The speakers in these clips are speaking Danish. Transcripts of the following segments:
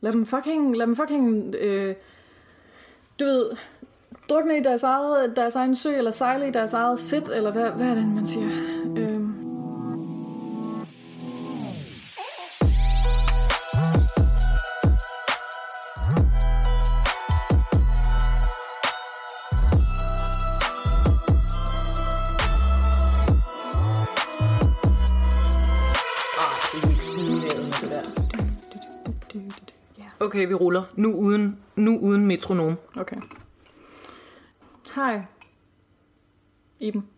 Lad dem fucking, lad dem fucking, øh, du ved, drukne i deres, eget, deres egen sø, eller sejle i deres eget fedt, eller hvad, hvad er det, man siger? Øh, Okay, vi ruller. Nu uden, nu uden metronom. Okay. Hej. Iben.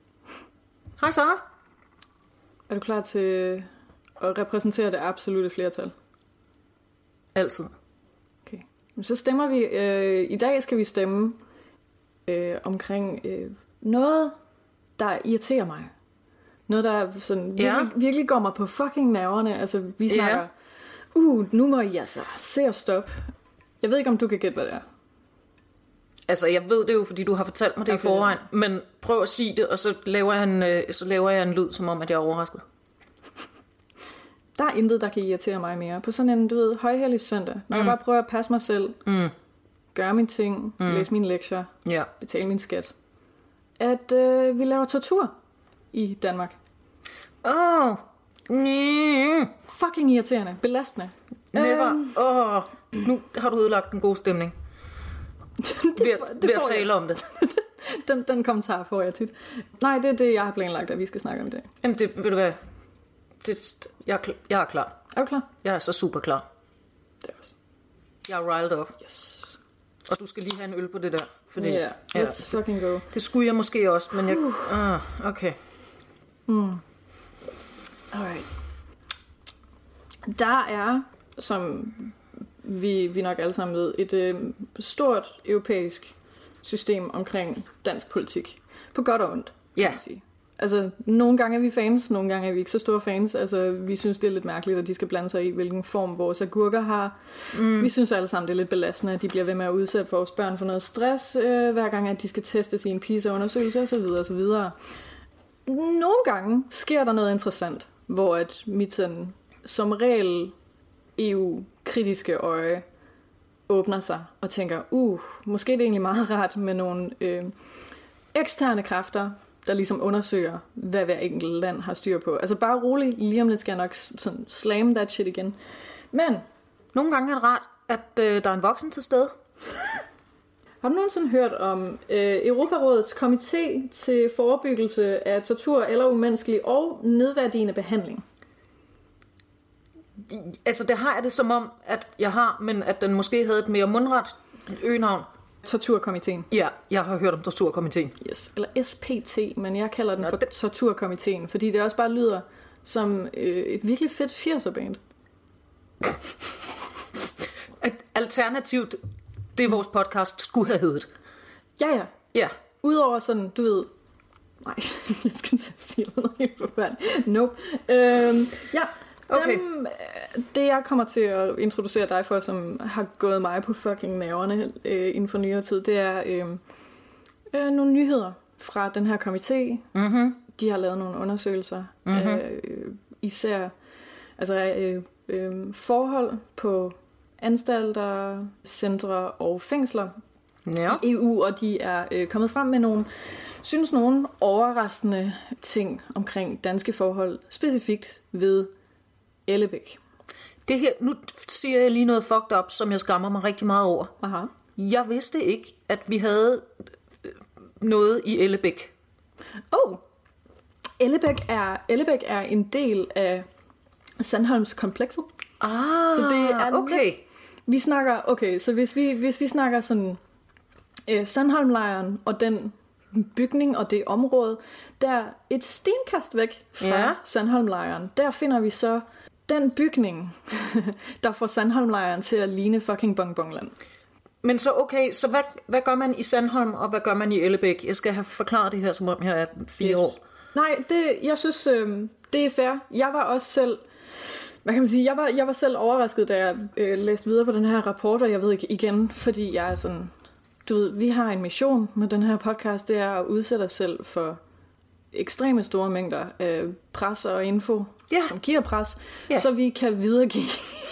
Hej Sara. Er du klar til at repræsentere det absolute flertal? Altid. Okay. Så stemmer vi. Øh, I dag skal vi stemme øh, omkring øh, noget, der irriterer mig. Noget, der sådan virkelig, Ja. virkelig går mig på fucking nerverne. Altså, vi Ja. Uh, nu må I altså se og stop. Jeg ved ikke, om du kan gætte, hvad det er. Altså, jeg ved det jo, fordi du har fortalt mig det okay. i forvejen. Men prøv at sige det, og så laver, jeg en, øh, så laver jeg en lyd, som om, at jeg er overrasket. Der er intet, der kan irritere mig mere. På sådan en, du ved, højhellig søndag. Når mm. jeg bare prøver at passe mig selv, Mm. gøre mine ting, mm. læse mine lektier, Ja. betale min skat. At øh, vi laver tortur i Danmark. Åh. Oh. Mm. Fucking irriterende. Belastende. Never. Øhm, Åh. Oh. Nu har du ødelagt den gode stemning. det, Ved, det ved at får jeg. tale om det. Den, den kommentar får jeg tit. Nej, det er det, jeg har planlagt, at vi skal snakke om i dag. Jamen, det, ved du hvad? Det, jeg, er jeg er klar. Er du klar? Jeg er så super klar. Det er også. Jeg er riled up. Yes. Og du skal lige have en øl på det der. Fordi, Yeah, ja, let's fucking go. det skulle jeg måske også, men jeg... Ah, okay. Alright. Der er, som vi, vi nok alle sammen ved, et øh, stort europæisk system omkring dansk politik. På godt og ondt, kan Ja. man sige. Altså, nogle gange er vi fans, nogle gange er vi ikke så store fans. Altså, vi synes, det er lidt mærkeligt, at de skal blande sig i, hvilken form vores agurker har. Mm. Vi synes alle sammen, det er lidt belastende, at de bliver ved med at udsætte vores børn for noget stress, øh, hver gang, at de skal testes i en PISA-undersøgelse osv. osv. Nogle gange sker der noget interessant, hvor at mit sådan, som regel EU-kritiske øje åbner sig og tænker, uh, måske er det egentlig meget rart med nogle øh, eksterne kræfter, der ligesom undersøger, hvad hver enkelt land har styr på. Altså bare rolig, lige om lidt skal jeg nok sådan slam that shit igen. Men Nogle gange er det rart, at øh, der er en voksen til stede har du nogensinde hørt om øh, Europarådets komité til forebyggelse af tortur eller umenneskelig og nedværdigende behandling? Altså, det har jeg det som om, at jeg har, men at den måske havde et mere mundret øgenavn. Torturkomiteen. Ja, jeg har hørt om torturkomiteen. Yes. Eller SPT, men jeg kalder den Nå, for det- Torturkomiteen, fordi det også bare lyder som øh, et virkelig fedt 80'er-band. At alternativt, det vores podcast skulle have heddet. Ja, ja. Ja, Udover sådan, du ved... Nej, jeg skal at sige noget helt forfærdeligt. Nope. Øhm, ja, Okay. dem, øh, det jeg kommer til at introducere dig for, som har gået mig på fucking nerverne øh, inden for nyere tid, det er øh, øh, nogle nyheder fra den her komité. mm-hmm. De har lavet nogle undersøgelser mm-hmm. af øh, især altså, øh, øh, forhold på anstalter, centre og fængsler ja. i EU, og de er øh, kommet frem med nogle, synes nogen, overraskende ting omkring danske forhold, specifikt ved Ellebæk. Det her, nu siger jeg lige noget fucked up, som jeg skammer mig rigtig meget over. Aha. Jeg vidste ikke, at vi havde øh, noget i Ellebæk. Oh! Ellebæk er, Ellebæk er en del af Sandholms-komplekset. Ah, Så det er okay. lidt- Vi snakker, okay, så hvis vi, hvis vi snakker sådan øh, Sandholmlejren og den bygning og det område, der et stenkast væk fra Ja. Sandholmlejren, der finder vi så den bygning, der får Sandholmlejren til at ligne fucking Bongbongland. Men så okay, så hvad, hvad gør man i Sandholm, og hvad gør man i Ellebæk? Jeg skal have forklaret det her, som om jeg er fire Yes. år. Nej, det, jeg synes, øh, det er fair. Jeg var også selv, hvad kan man sige, jeg var, jeg var selv overrasket, da jeg øh, læste videre på den her rapport, og jeg ved ikke igen, fordi jeg er sådan, du ved, vi har en mission med den her podcast, det er at udsætte os selv for ekstreme store mængder af pres og info, Ja. som giver pres, Ja. så vi kan videregive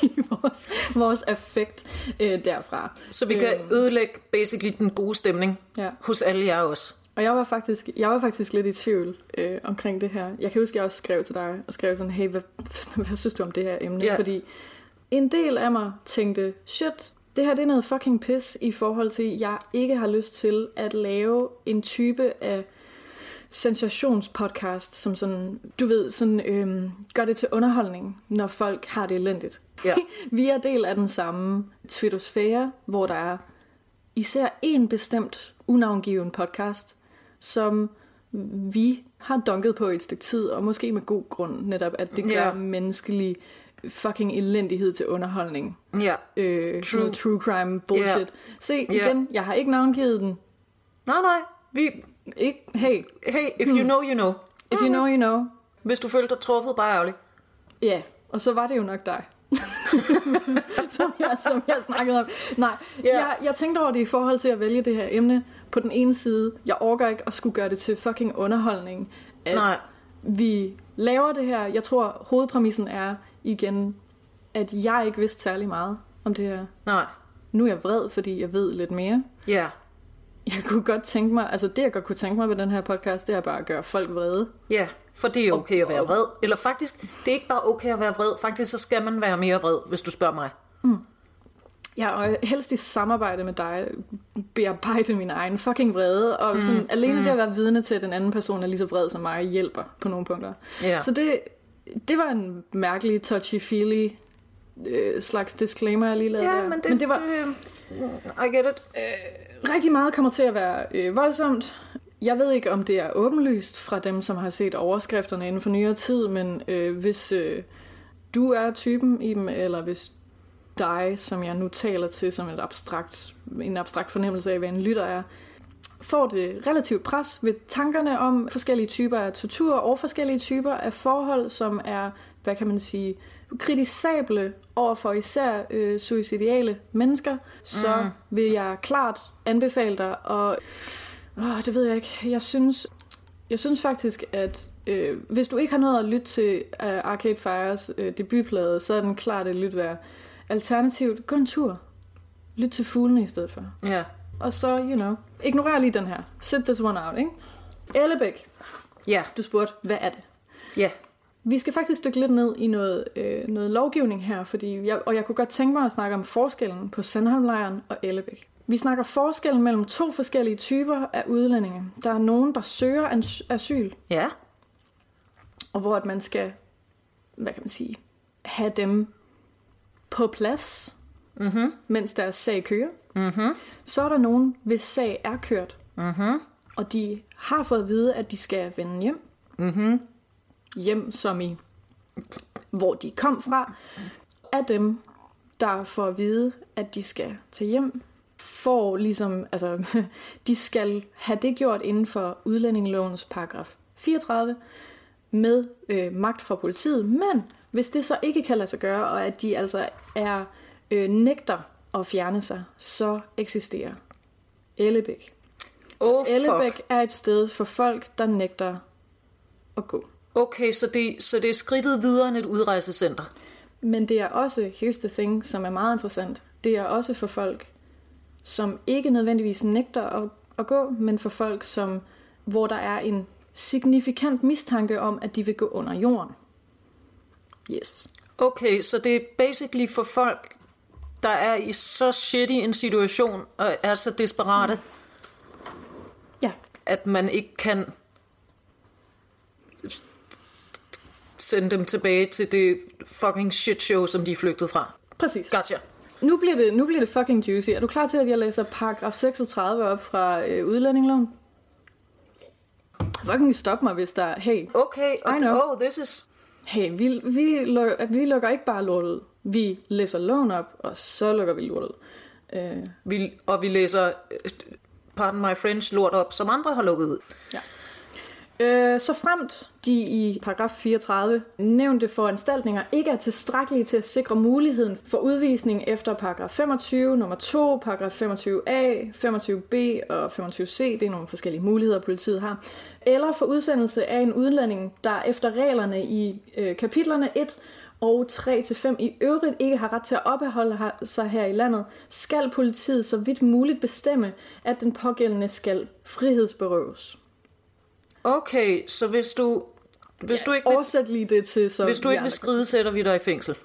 vores, vores affekt øh, derfra. Så vi kan Øhm. ødelægge basically den gode stemning Ja. hos alle jer også. Og jeg var faktisk, jeg var faktisk lidt i tvivl øh, omkring det her. Jeg kan huske, at jeg også skrev til dig, og skrev sådan, hey, hvad, hvad synes du om det her emne? Ja. Fordi en del af mig tænkte, shit, det her det er noget fucking pis i forhold til, at jeg ikke har lyst til at lave en type af sensationspodcast, som sådan, du ved, sådan, øhm, gør det til underholdning, når folk har det elendigt. Ja. Vi er del af den samme twittosfære, hvor der er især en bestemt unavngiven podcast, som vi har dunket på i et stykke tid, og måske med god grund netop, at det gør Ja. menneskelig fucking elendighed til underholdning. Ja. Øh, True. true. true crime bullshit. Yeah. Se, igen, jeg har ikke navngivet den. Nej, nej. Vi, Ikke, hey, hey, if you know, you know. if you know, you know. Hvis du følte dig truffet, bare ærgerligt. Ja, og så var det jo nok dig. som, jeg, som jeg snakkede om. Nej, yeah. jeg, jeg tænkte over det i forhold til at vælge det her emne. På den ene side, jeg orker ikke at skulle gøre det til fucking underholdning. At Nej. vi laver det her. Jeg tror, hovedpræmissen er igen, at jeg ikke vidste særlig meget om det her. Nej. Nu er jeg vred, fordi jeg ved lidt mere. Ja. Jeg kunne godt tænke mig, altså det jeg godt kunne tænke mig ved den her podcast, det er bare at gøre folk vrede. Ja, for det er okay at være vred. Eller faktisk, det er ikke bare okay at være vred. Faktisk så skal man være mere vred, hvis du spørger mig. Ja, og helst i samarbejde med dig bearbejde min egen fucking vrede, og sådan, alene det at være vidne til, at den anden person er lige så vred som mig, hjælper på nogle punkter. Ja. Så det, det var en mærkelig touchy-feely øh, slags disclaimer, jeg lige lavede Ja, der. men det, men det var øh, I get it. rigtig meget kommer til at være øh, voldsomt. Jeg ved ikke, om det er åbenlyst fra dem, som har set overskrifterne inden for nyere tid, men øh, hvis øh, du er typen i dem, eller hvis dig, som jeg nu taler til som et abstrakt, en abstrakt fornemmelse af, hvad en lytter er, får det relativt pres ved tankerne om forskellige typer af tortur og forskellige typer af forhold, som er, hvad kan man sige, kritisable over for især øh, suicidiale mennesker, så mm. vil jeg klart anbefale dig, og åh, det ved jeg ikke, jeg synes, jeg synes faktisk, at øh, hvis du ikke har noget at lytte til uh, Arcade Fires øh, debutplade, så er den klart et lyt værd. Alternativt, gå en tur. Lyt til fuglene i stedet for. Ja. Og så, you know, ignorer lige den her. Sit this one out, ikke? Ellebæk, Ja. du spurgte, hvad er det? Ja. Vi skal faktisk dykke lidt ned i noget, øh, noget lovgivning her, fordi jeg, og jeg kunne godt tænke mig at snakke om forskellen på Sandholmlejren og Ellebæk. Vi snakker forskellen mellem to forskellige typer af udlændinge. Der er nogen, der søger asyl, Ja. og hvor at man skal, hvad kan man sige, have dem på plads, mm-hmm. mens deres sag kører. Mm-hmm. Så er der nogen, hvis sag er kørt, mm-hmm. og de har fået at vide, at de skal vende hjem. Mm-hmm. Hjem som i, hvor de kom fra, af dem, der får at vide, at de skal til hjem, får ligesom, altså, de skal have det gjort inden for udlændingelovens paragraf 34, med øh, magt fra politiet, men hvis det så ikke kan lade sig gøre, og at de altså er øh, nægter at fjerne sig, så eksisterer Ellebæk. Oh, fuck. Ellebæk er et sted for folk, der nægter at gå. Okay, så det, så det er skridtet videre end et udrejsecenter. Men det er også, here's the thing, som er meget interessant, det er også for folk, som ikke nødvendigvis nægter at, at gå, men for folk, som, hvor der er en signifikant mistanke om, at de vil gå under jorden. Yes. Okay, så det er basically for folk, der er i så shitty en situation, og er så desperate, Ja, at man ikke kan sende dem tilbage til det fucking shit show, som de er flygtet fra. præcis. Gotcha. Nu bliver, det, nu bliver det fucking juicy. Er du klar til, at jeg læser paragraf 36 op fra øh, udlændingeloven? Fucking stop mig, hvis der er... Hey, Okay, I know. oh, this is... hey vi, vi, lukker, vi lukker ikke bare lort ud. Vi læser loven op, og så lukker vi lort ud. Øh, Vi, og vi læser, øh, pardon my French, lort op, som andre har lukket ud. Ja. Øh, så fremt de i paragraf 34 nævnte foranstaltninger ikke er tilstrækkelige til at sikre muligheden for udvisning efter paragraf 25, nummer 2, paragraf 25a, 25b og 25c, det er nogle forskellige muligheder, politiet har, eller for udsendelse af en udlænding, der efter reglerne i øh, kapitlerne 1 og 3-5 i øvrigt ikke har ret til at opholde sig her i landet, skal politiet så vidt muligt bestemme, at den pågældende skal frihedsberøves. Okay, så hvis du... Hvis ja, du ikke vil, oversæt lige det til, så... Hvis du ikke vil skride, sætter vi dig i fængsel.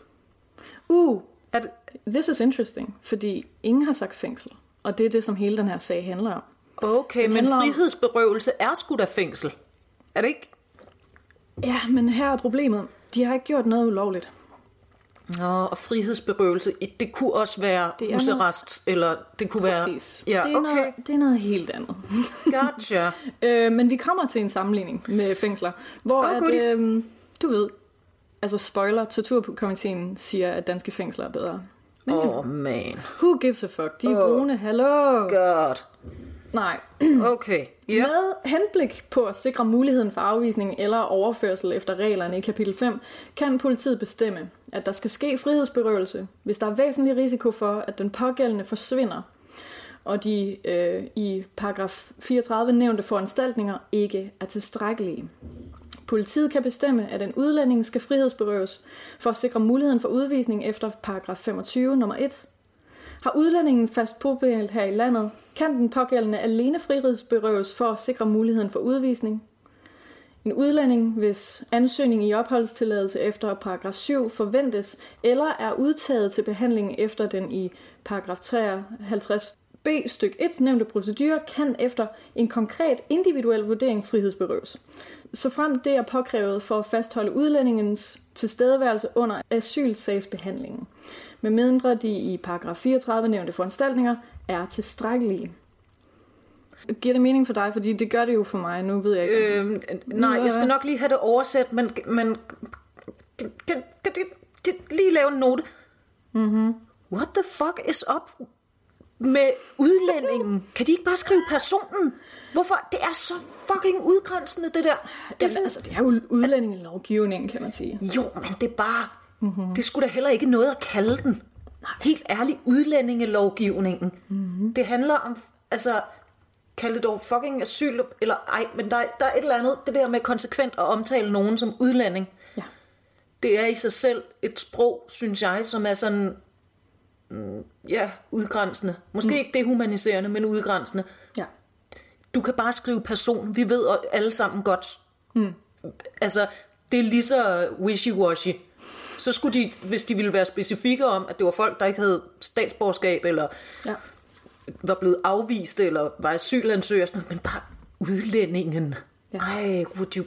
Uh, er det... this is interesting, fordi ingen har sagt fængsel. Og det er det, som hele den her sag handler om. Okay, den men frihedsberøvelse er sgu da fængsel. Er det ikke? Ja, men her er problemet. De har ikke gjort noget ulovligt. Nå, og frihedsberøvelse, det kunne også være husarrest, eller det kunne Præcis. være... Ja, det, er okay. noget, det er noget helt andet. Gotcha. øh, men vi kommer til en sammenligning med fængsler, hvor oh, at, øh, du ved, altså spoiler, torturkomiteen siger, at danske fængsler er bedre. Åh, oh, man. Who gives a fuck? De er oh, brune, hallo. God. Nej. Okay. Yep. Med henblik på at sikre muligheden for afvisning eller overførsel efter reglerne i kapitel 5, kan politiet bestemme, at der skal ske frihedsberøvelse, hvis der er væsentlig risiko for, at den pågældende forsvinder, og de øh, i paragraf 34 nævnte foranstaltninger ikke er tilstrækkelige. Politiet kan bestemme, at en udlænding skal frihedsberøves for at sikre muligheden for udvisning efter paragraf 25 nummer 1 har udlændingen fast bopæl her i landet, kan den pågældende alene frihedsberøves for at sikre muligheden for udvisning. En udlænding, hvis ansøgning i opholdstilladelse efter paragraf 7 forventes eller er udtaget til behandling efter den i paragraf 53 B styk 1 nævnte procedure, kan efter en konkret individuel vurdering frihedsberøves. Så frem det er påkrævet for at fastholde udlændingens tilstedeværelse under asylsagsbehandlingen med mindre de i paragraf 34 nævnte foranstaltninger er tilstrækkelige. Giver det mening for dig? Fordi det gør det jo for mig. Nu ved jeg ikke. Øh, nej, jeg skal nok lige have det oversat, men, men kan, kan, kan, kan lige lave en note. Mm-hmm. What the fuck is up med udlændingen? Kan de ikke bare skrive personen? Hvorfor? Det er så fucking udgrænsende, det der. Det er, Jamen, sådan, altså, det er jo udlændingelovgivning, kan man sige. Jo, men det er bare Mm-hmm. Det skulle da heller ikke noget at kalde den. Helt ærligt, udlændingelovgivningen. Mm-hmm. Det handler om, altså, kald det dog fucking asyl, eller ej, men der, der er et eller andet, det der med konsekvent at omtale nogen som udlænding. Ja. Det er i sig selv et sprog, synes jeg, som er sådan, mm, ja, udgrænsende. Måske mm. ikke dehumaniserende, men udgrænsende. Ja. Du kan bare skrive person. Vi ved alle sammen godt. Mm. Altså, det er lige så wishy-washy så skulle de, hvis de ville være specifikke om, at det var folk, der ikke havde statsborgerskab, eller ja. Var blevet afvist, eller var asylansøger, sådan, men bare udlændingen. Ja. Ej, would you,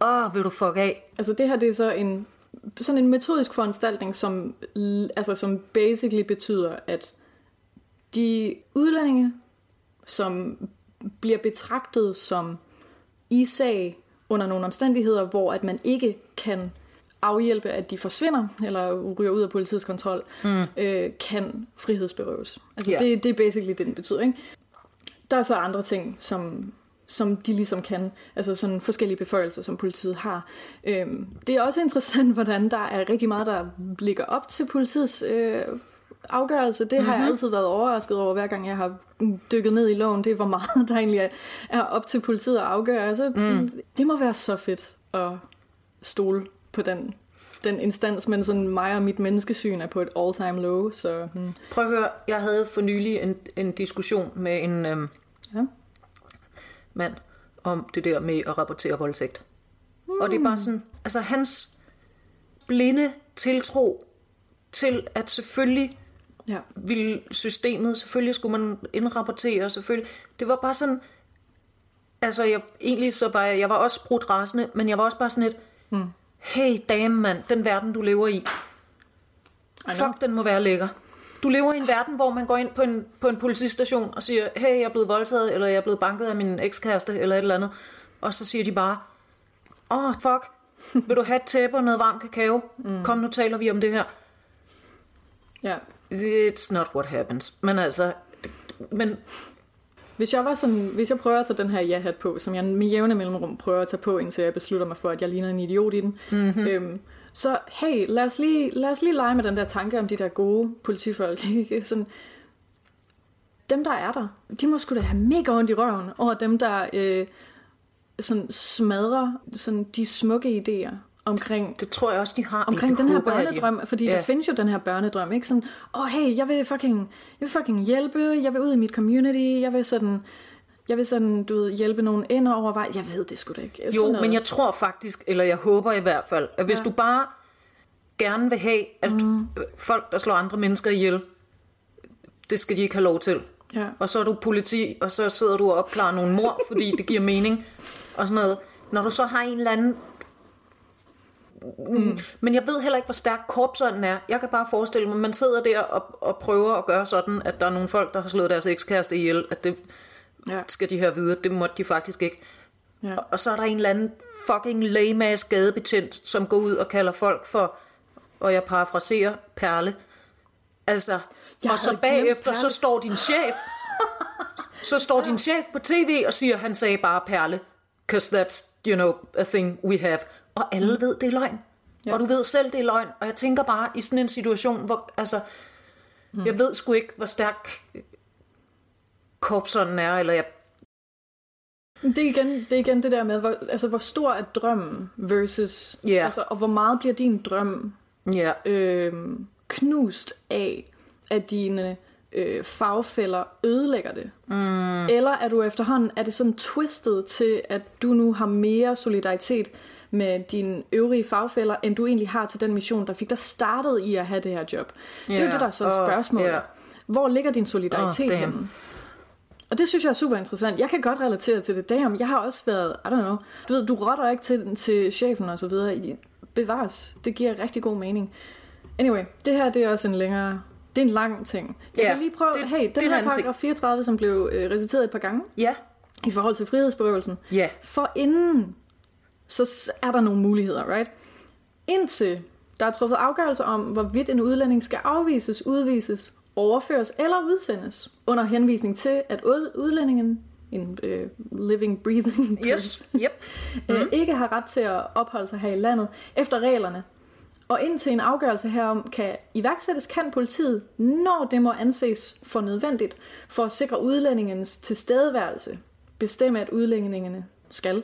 åh, oh, vil du fuck af? Altså det her, det er så en, sådan en metodisk foranstaltning, som, altså, som basically betyder, at de udlændinge, som bliver betragtet som i sag under nogle omstændigheder, hvor at man ikke kan afhjælpe, at de forsvinder, eller ryger ud af politiets kontrol, mm. øh, kan frihedsberøves. Altså yeah. det, det er basically det, den betyder. Ikke? Der er så andre ting, som, som de ligesom kan, altså sådan forskellige beføjelser, som politiet har. Øhm, det er også interessant, hvordan der er rigtig meget, der ligger op til politiets øh, afgørelse. Det mm-hmm. har jeg mhm. altid været overrasket over, hver gang jeg har dykket ned i loven. Det er, hvor meget der egentlig er, er op til politiet at afgøre. Altså, mm. Det må være så fedt at stole på den, den instans, men sådan mig og mit menneskesyn er på et all-time low. Så, hmm. Prøv at høre, jeg havde for nylig en, en diskussion med en øhm, ja. mand om det der med at rapportere voldtægt. Hmm. Og det er bare sådan, altså hans blinde tiltro til, at selvfølgelig ja. ville systemet, selvfølgelig skulle man indrapportere, selvfølgelig. Det var bare sådan, altså jeg, egentlig så var jeg, jeg var også brudt rasende, men jeg var også bare sådan et, hmm hey dame mand, den verden du lever i, fuck den må være lækker. Du lever i en verden, hvor man går ind på en, på en politistation og siger, hey, jeg er blevet voldtaget, eller jeg er blevet banket af min ekskæreste, eller et eller andet. Og så siger de bare, åh, oh, fuck, vil du have et tæppe og noget varm kakao? Mm. Kom, nu taler vi om det her. Ja. It's not what happens. Men altså, men Hvis jeg var sådan, hvis jeg prøver at tage den her ja-hat på, som jeg med jævne mellemrum prøver at tage på, indtil jeg beslutter mig for, at jeg ligner en idiot i den, mm-hmm. øhm, så hey, lad os, lige, lad os lige lege med den der tanke om de der gode politifolk. Ikke? Sådan, dem, der er der, de må sgu da have mega ondt i røven over dem, der øh, sådan smadrer sådan de smukke idéer omkring... Det tror jeg også, de har. Omkring den her børnedrøm, fordi ja. der findes jo den her børnedrøm, ikke? Sådan, åh oh, hey, jeg vil fucking, jeg vil fucking hjælpe, jeg vil ud i mit community, jeg vil sådan, jeg vil sådan, du ved, hjælpe nogen ind over vej. Jeg ved det sgu da ikke. Jo, men jeg tror faktisk, eller jeg håber i hvert fald, at hvis ja. du bare gerne vil have, at mm. folk, der slår andre mennesker ihjel, det skal de ikke have lov til. Ja. Og så er du politi, og så sidder du og opklarer nogle mor, fordi det giver mening, og sådan noget. Når du så har en eller anden Mm. Men jeg ved heller ikke, hvor stærk korpsånden er. Jeg kan bare forestille mig, at man sidder der og, og prøver at gøre sådan, at der er nogle folk, der har slået deres ekskæreste ihjel, at det ja. skal de her vide, det måtte de faktisk ikke. Ja. Og, og så er der en eller anden fucking lame gadebetjent, som går ud og kalder folk for, og jeg parafraserer, perle. Altså, jeg og så bagefter, så står din chef, så står din chef på tv og siger, han sagde bare perle, because that's, you know, a thing we have og alle mm. ved, det er løgn. Ja. Og du ved selv, det er løgn. Og jeg tænker bare, i sådan en situation, hvor, altså, mm. jeg ved sgu ikke, hvor stærk korpsånden er, eller jeg... Det er, igen, det er igen det der med, hvor, altså, hvor stor er drømmen versus, yeah. altså, og hvor meget bliver din drøm yeah. øh, knust af, at dine øh, fagfælder ødelægger det? Mm. Eller er du efterhånden, er det sådan twistet til, at du nu har mere solidaritet med dine øvrige fagfælder, end du egentlig har til den mission, der fik dig startet i at have det her job. Yeah. Det er jo det, der er så et spørgsmål. Yeah. Hvor ligger din solidaritet oh, henne? Og det synes jeg er super interessant. Jeg kan godt relatere til det. Damn, jeg har også været, I don't know, du ved, du rotter ikke til, til chefen og så videre. Bevares. Det giver rigtig god mening. Anyway, det her det er også en længere det er en lang ting. Jeg ja, kan lige prøve, det, hey, den det her paragraf 34, som blev øh, reciteret et par gange. Ja. I forhold til frihedsberøvelsen. Ja. For inden så er der nogle muligheder, right? Indtil der er truffet afgørelse om, hvorvidt en udlænding skal afvises, udvises, overføres eller udsendes, under henvisning til, at udlændingen, en uh, living, breathing yes. yep. mm-hmm. uh, ikke har ret til at opholde sig her i landet efter reglerne. Og indtil en afgørelse herom kan iværksættes, kan politiet, når det må anses for nødvendigt, for at sikre udlændingens tilstedeværelse, bestemme, at udlændingene skal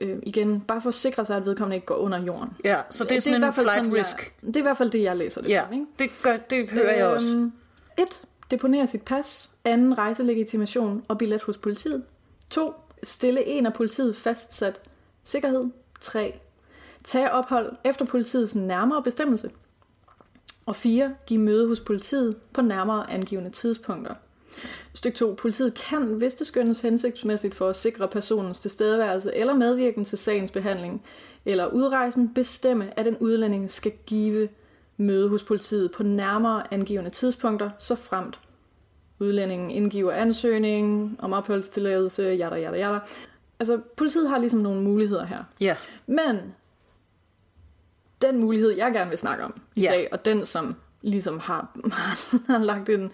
øh, igen, bare for at sikre sig, at vedkommende ikke går under jorden. Ja, så det er sådan det er en flight sådan, risk. Jeg, det er i hvert fald det, jeg læser det ja, som. Ikke? det, gør, det hører øhm, jeg også. Et, deponere sit pas. Anden, rejselegitimation og billet hos politiet. To, stille en af politiet fastsat sikkerhed. Tre, tage ophold efter politiets nærmere bestemmelse. Og 4. Giv møde hos politiet på nærmere angivende tidspunkter. Styk 2. Politiet kan, hvis det skønnes hensigtsmæssigt for at sikre personens tilstedeværelse eller medvirken til sagens behandling eller udrejsen, bestemme, at en udlænding skal give møde hos politiet på nærmere angivende tidspunkter, så fremt udlændingen indgiver ansøgning om opholdstilladelse, jada, jada, jada. Altså, politiet har ligesom nogle muligheder her. Ja. Yeah. Men den mulighed, jeg gerne vil snakke om i yeah. dag, og den, som ligesom har, har lagt en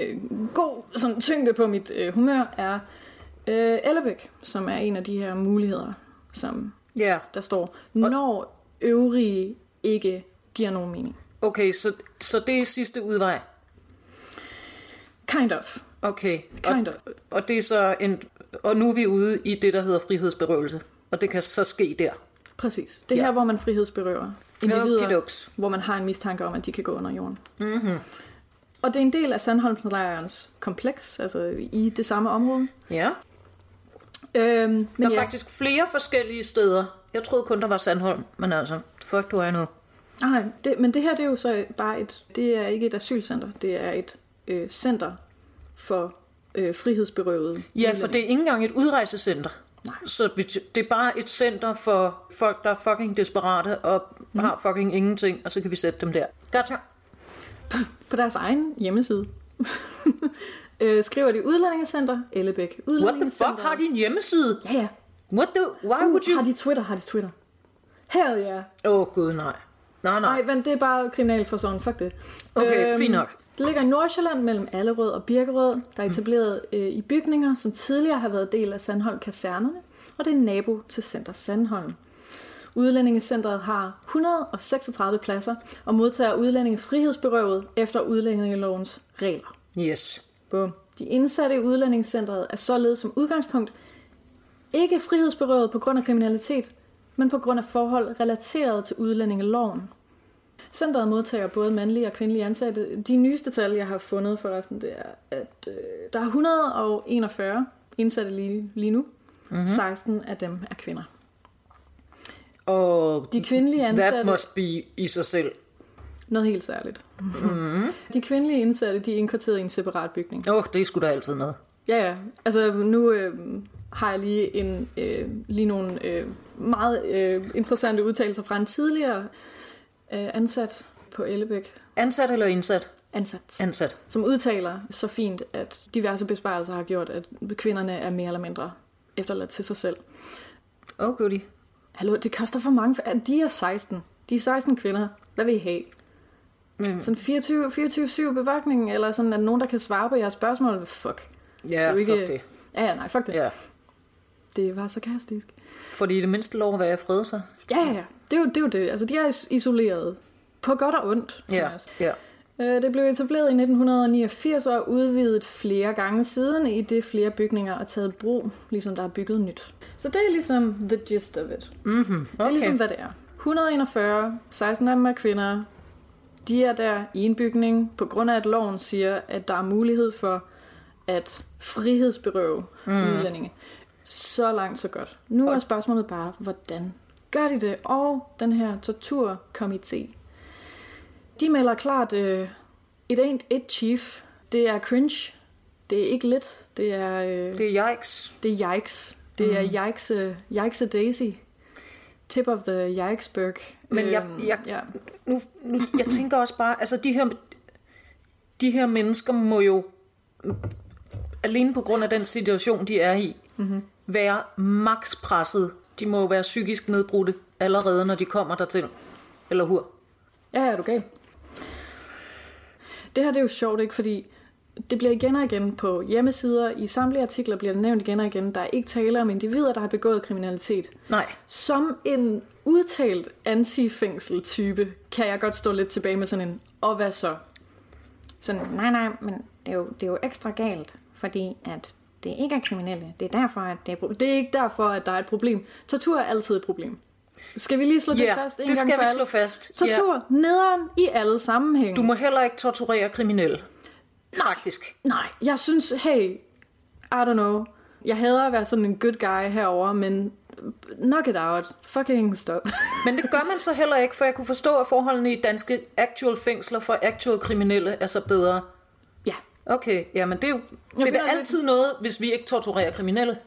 øh, god sådan, tyngde på mit øh, humør, er øh, Ellebæk, som er en af de her muligheder, som yeah. der står, når øvrige ikke giver nogen mening. Okay, så, så det er sidste udvej? Kind of. Okay. Kind og, of. Og, det er så en, og nu er vi ude i det, der hedder frihedsberøvelse. Og det kan så ske der. Præcis. Det er ja. her, hvor man frihedsberøver individer, hvor man har en mistanke om, at de kan gå under jorden. Mm-hmm. Og det er en del af Sandholmslejrens kompleks, altså i det samme område. Ja. Øhm, men der er ja. faktisk flere forskellige steder. Jeg troede kun, der var Sandholm, men altså, fuck du er nu. Nej, det, men det her det er jo så bare et, det er ikke et asylcenter, det er et øh, center for øh, frihedsberøvede. Ja, for det er ikke engang et udrejsecenter. Nej. Så det er bare et center for folk, der er fucking desperate og mm. har fucking ingenting, og så kan vi sætte dem der. Gotcha. På deres egen hjemmeside. øh, skriver de udlændingecenter, Ellebæk. What the fuck, har de en hjemmeside? Ja, ja. What the, why uh, would you... Har de Twitter, har de Twitter. Hell yeah. Åh oh, gud, nej. Nej, nej. Nej, men det er bare kriminalforsorgen, fuck det. Okay, øhm, fint nok. Det ligger i Nordsjælland mellem Allerød og Birkerød, der er etableret øh, i bygninger, som tidligere har været del af Sandholm Kasernerne, og det er nabo til Center Sandholm. Udlændingecentret har 136 pladser og modtager udlændinge frihedsberøvet efter udlændingelovens regler. Yes. Bum. De indsatte i udlændingscentret er således som udgangspunkt ikke frihedsberøvet på grund af kriminalitet, men på grund af forhold relateret til udlændingeloven. Centeret modtager både mandlige og kvindelige ansatte. De nyeste tal, jeg har fundet forresten, det er, at øh, der er 141 indsatte lige, lige nu. Mm-hmm. 16 af dem er kvinder. Og De kvindelige ansatte... that must be i sig selv. Noget helt særligt. Mm-hmm. De kvindelige indsatte, de er indkvarteret i en separat bygning. Åh, oh, det sgu da altid noget. Ja, ja. Altså nu øh, har jeg lige, en, øh, lige nogle øh, meget øh, interessante udtalelser fra en tidligere øh, ansat på Ellebæk. Ansat eller indsat? Ansat. Ansat. Som udtaler så fint, at diverse besparelser har gjort, at kvinderne er mere eller mindre efterladt til sig selv. Åh, oh, goodie. Hallo, det koster for mange. for- De er 16. De er 16 kvinder. Hvad vil I have? Mm. Sådan 24 24-7 bevogtning, eller sådan, at nogen, der kan svare på jeres spørgsmål? Fuck. Ja, fuck ikke- det. Ja, ja, nej, fuck det. Ja. Det var sarkastisk. Fordi i det mindste lov at være fred sig. Ja, ja, ja. Det er jo det. Er jo det. Altså, de er is- isoleret. På godt og ondt. Ja, også. ja. Øh, Det blev etableret i 1989 og er udvidet flere gange siden, i det flere bygninger er taget brug, ligesom der er bygget nyt. Så det er ligesom the gist of it. Mm-hmm. Det er Okay. ligesom, hvad det er. 141, 16 af dem er kvinder. De er der i en bygning, på grund af, at loven siger, at der er mulighed for at frihedsberøve mm. udlændinge. Så langt, så godt. Nu er spørgsmålet bare, hvordan gør de det? Og den her torturkomité, de melder klart, øh, it ain't it, chief. Det er cringe. Det er ikke lidt. Det er, øh, Det er yikes. det er yikes. Det er yikes, uh, yikes a daisy. Tip of the yikesberg. Men jeg- Øhm, jeg- ja. Nu, nu, jeg tænker også bare, altså de her, de her mennesker må jo, alene på grund af den situation, de er i, mm-hmm. være max presset. De må jo være psykisk nedbrudte allerede, når de kommer dertil. Eller hur? ja, ja, er du gal? Det her det er jo sjovt, ikke? Fordi det bliver igen og igen på hjemmesider. I samtlige artikler bliver det nævnt igen og igen. Der er ikke tale om individer, der har begået kriminalitet. Nej. Som en udtalt anti-fængsel-type, kan jeg godt stå lidt tilbage med sådan en, og hvad så? Sådan, nej, nej, men det er jo, det er jo ekstra galt, fordi at det ikke er kriminelle. Det er derfor, at det er, pro- det er ikke derfor, at der er et problem. Tortur er altid et problem. Skal vi lige slå det fast en det gang skal vi slå fast. Tortur, ja. nederen i alle sammenhænge. Du må heller ikke torturere kriminelle. Faktisk. Nej, jeg synes, hey, I don't know. Jeg hader at være sådan en good guy herover, men knock it out. Fucking stop. Men det gør man så heller ikke, for jeg kunne forstå, at forholdene i danske actual fængsler for actual kriminelle er så bedre. ja. Okay, ja, men det er jo det er altid noget, hvis vi ikke torturerer kriminelle.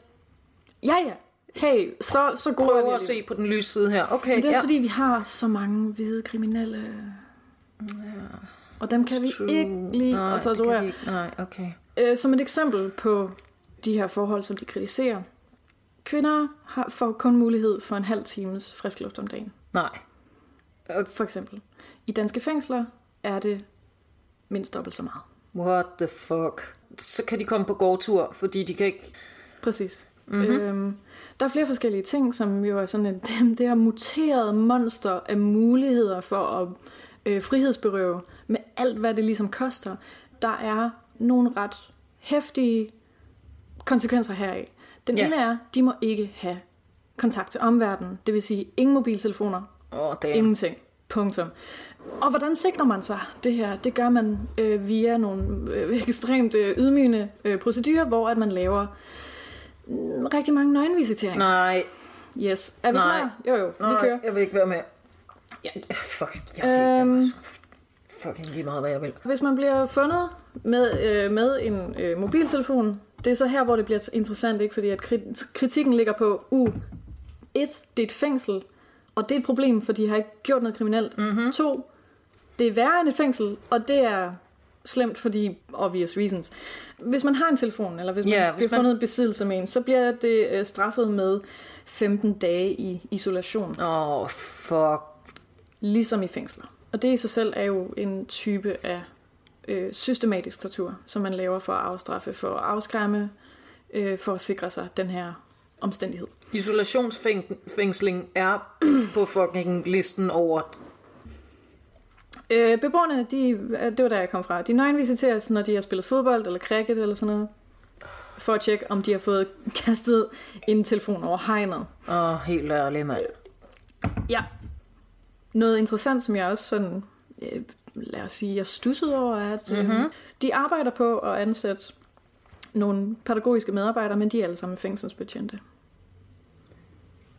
Ja, ja. Hey, så, så gode er vi Prøv at se på den lyse side her. Okay, Men det er ja. fordi, vi har så mange hvide kriminelle. Og dem kan vi True. ikke lide Nej, at ikke. Nej, okay. Øh, som et eksempel på de her forhold, som de kritiserer. Kvinder har, får kun mulighed for en halv times frisk luft om dagen. Nej. For eksempel. I danske fængsler er det mindst dobbelt så meget. What the fuck? Så kan de komme på gårdtur, fordi de kan ikke... Præcis. Mm-hmm. Øhm, der er flere forskellige ting, som jo er sådan et, det her muterede monster af muligheder for at øh, frihedsberøve med alt, hvad det ligesom koster. Der er nogle ret hæftige konsekvenser heraf. Den Ja. ene er, de må ikke have kontakt til omverdenen. Det vil sige, ingen mobiltelefoner, oh, damn. Ingenting. Punktum. Og hvordan sikrer man sig det her? Det gør man øh, via nogle øh, ekstremt øh, ydmygende øh, procedurer, hvor at man laver rigtig mange nøgenvisiteringer. Nej, Yes. Er vi Nej. klar? Jo, jo. Vi nej, kører. jeg vil ikke være med. Ja, fuck, jeg vil ikke være Øhm. med. så Fucking lige meget, hvad jeg vil. Hvis man bliver fundet med, øh, med en øh, mobiltelefon, det er så her, hvor det bliver interessant, ikke? fordi at krit- kritikken ligger på, uh, et, det er et fængsel, og det er et problem, for de har ikke gjort noget kriminelt. Mm-hmm. To, det er værre end et fængsel, og det er slemt, fordi obvious reasons. Hvis man har en telefon, eller hvis man Ja, hvis bliver man- fundet besiddelse med en, så bliver det øh, straffet med 15 dage i isolation, Åh, oh, fuck. ligesom i fængsler. Og det i sig selv er jo en type af øh, systematisk tortur, som man laver for at afstraffe, for at afskræmme, øh, for at sikre sig den her omstændighed. Isolationsfængsling er på fucking listen over... Øh, beboerne, de, det var der jeg kom fra, de nøgenvisiteres, når de har spillet fodbold eller cricket eller sådan noget, for at tjekke, om de har fået kastet en telefon over hegnet. Åh, oh, helt ærligt, mand. Ja. Noget interessant, som jeg også sådan, øh, lad os sige, jeg stussede over, er, at mm-hmm. de arbejder på at ansætte nogle pædagogiske medarbejdere, men de er alle sammen fængselsbetjente.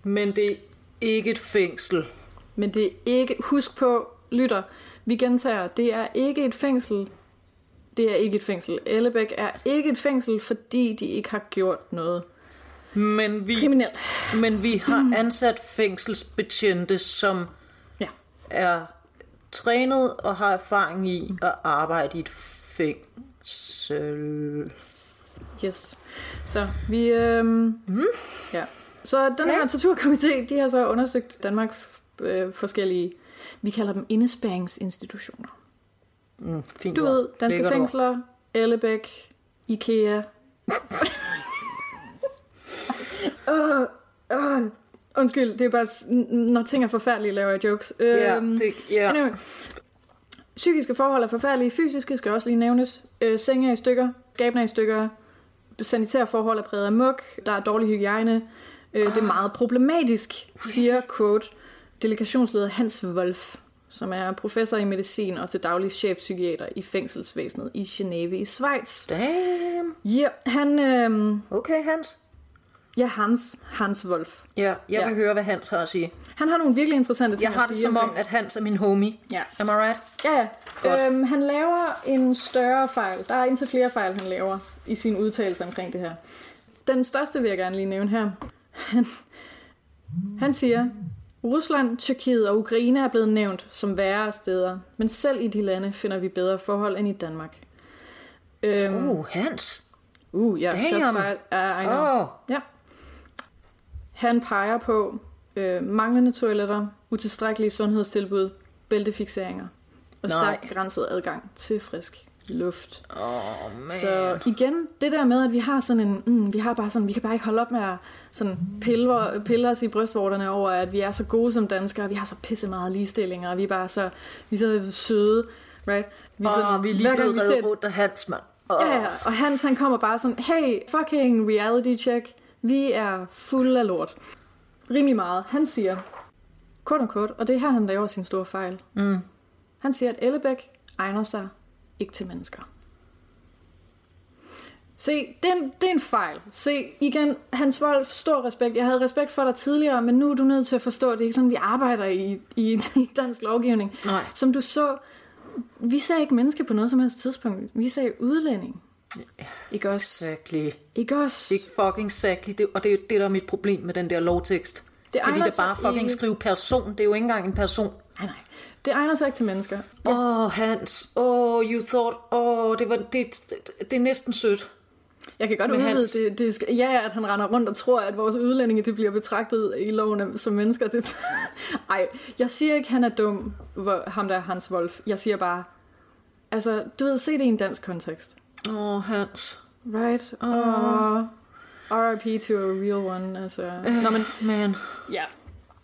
Men det er ikke et fængsel. Men det er ikke, husk på, lytter, vi gentager, det er ikke et fængsel. Det er ikke et fængsel. Ellebæk er ikke et fængsel, fordi de ikke har gjort noget men vi, kriminelt. Men vi har ansat fængselsbetjente, som Ja. er trænet og har erfaring i at arbejde i et fængsel. Yes. Så vi... Øhm, Mm. Ja. Så den her torturkomité, de har så undersøgt Danmark øh, forskellige, vi kalder dem indespæringsinstitutioner. Mm, fint Du ved, danske Lækkert ord. fængsler, Ellebæk, Ikea. uh, uh, undskyld, det er bare, når ting er forfærdelige, laver jeg jokes. Ja, Øhm, det, ja. Anyway. Psykiske forhold er forfærdelige, fysiske skal også lige nævnes. Øh, senge er i stykker, skabene er i stykker, sanitære forhold er præget af muk, der er dårlig hygiejne. Øh, det er meget problematisk, siger quote, delegationsleder Hans Wolf, som er professor i medicin og til daglig chefpsykiater i fængselsvæsenet i Geneve i Schweiz. Damn. Ja, han, øh, Okay, Hans. ja, Hans, Hans Wolf. Ja, jeg Ja. vil høre, hvad Hans har at sige. Han har nogle virkelig interessante ting Jeg har det sige som om, at Hans er min homie. Ja. Am I right? Ja, ja. Øhm, han laver en større fejl. Der er indtil flere fejl, han laver i sin udtalelse omkring det her. Den største vil jeg gerne lige nævne her. Han, han siger, Rusland, Tyrkiet og Ukraine er blevet nævnt som værre steder, men selv i de lande finder vi bedre forhold end i Danmark. Øhm, Uh, Hans. uh ja, shots fired. Uh, I know. Åh, Ja. Han peger på øh, manglende toiletter, utilstrækkelige sundhedstilbud, bæltefixeringer og stærkt begrænset adgang til frisk luft. oh, man. Så igen, det der med, at vi har sådan en, mm, vi har bare sådan, vi kan bare ikke holde op med at sådan pille, pille os i brystvorterne over, at vi er så gode som danskere, vi har så pisse meget ligestilling, og vi er bare så, vi er så søde, right? Vi, Åh, sådan, vi er lige blevet ser- rundt af Hans, mand. Oh. Ja, ja, og Hans han kommer bare sådan, hey, fucking reality check, vi er fuld af lort. Rimelig meget. Han siger, kort og kort, og det er her, han laver sin store fejl. Mm. Han siger, at Ellebæk egner sig ikke til mennesker. Se, det er, en, det er en fejl. Se, igen, Hans Wolf, stor respekt. Jeg havde respekt for dig tidligere, men nu er du nødt til at forstå, at det er ikke sådan, vi arbejder i, i, i dansk lovgivning. Nej. Som du så, vi sagde ikke menneske på noget som helst tidspunkt. Vi sagde udlænding. Ikke også? Exactly. Ikke også? Ikke fucking exactly. Det, og det er jo det, der er mit problem med den der lovtekst. Det Fordi det er bare fucking ikke. skrive person. Det er jo ikke engang en person. Nej, nej. Det egner sig ikke til mennesker. Åh, ja. oh, Hans. Åh, oh, you thought. Åh, oh, det, var, det, det, det er næsten sødt. Jeg kan godt udvide Hans. det, det. Ja, at han render rundt og tror, at vores udlændinge det bliver betragtet i loven som mennesker. Det... Ej, jeg siger ikke, han er dum, hvor, ham der er Hans Wolf. Jeg siger bare, altså, du ved, se det i en dansk kontekst. Åh, oh, Hans. Right? Og RIP to a real one. Altså. Nå, men Man. Ja.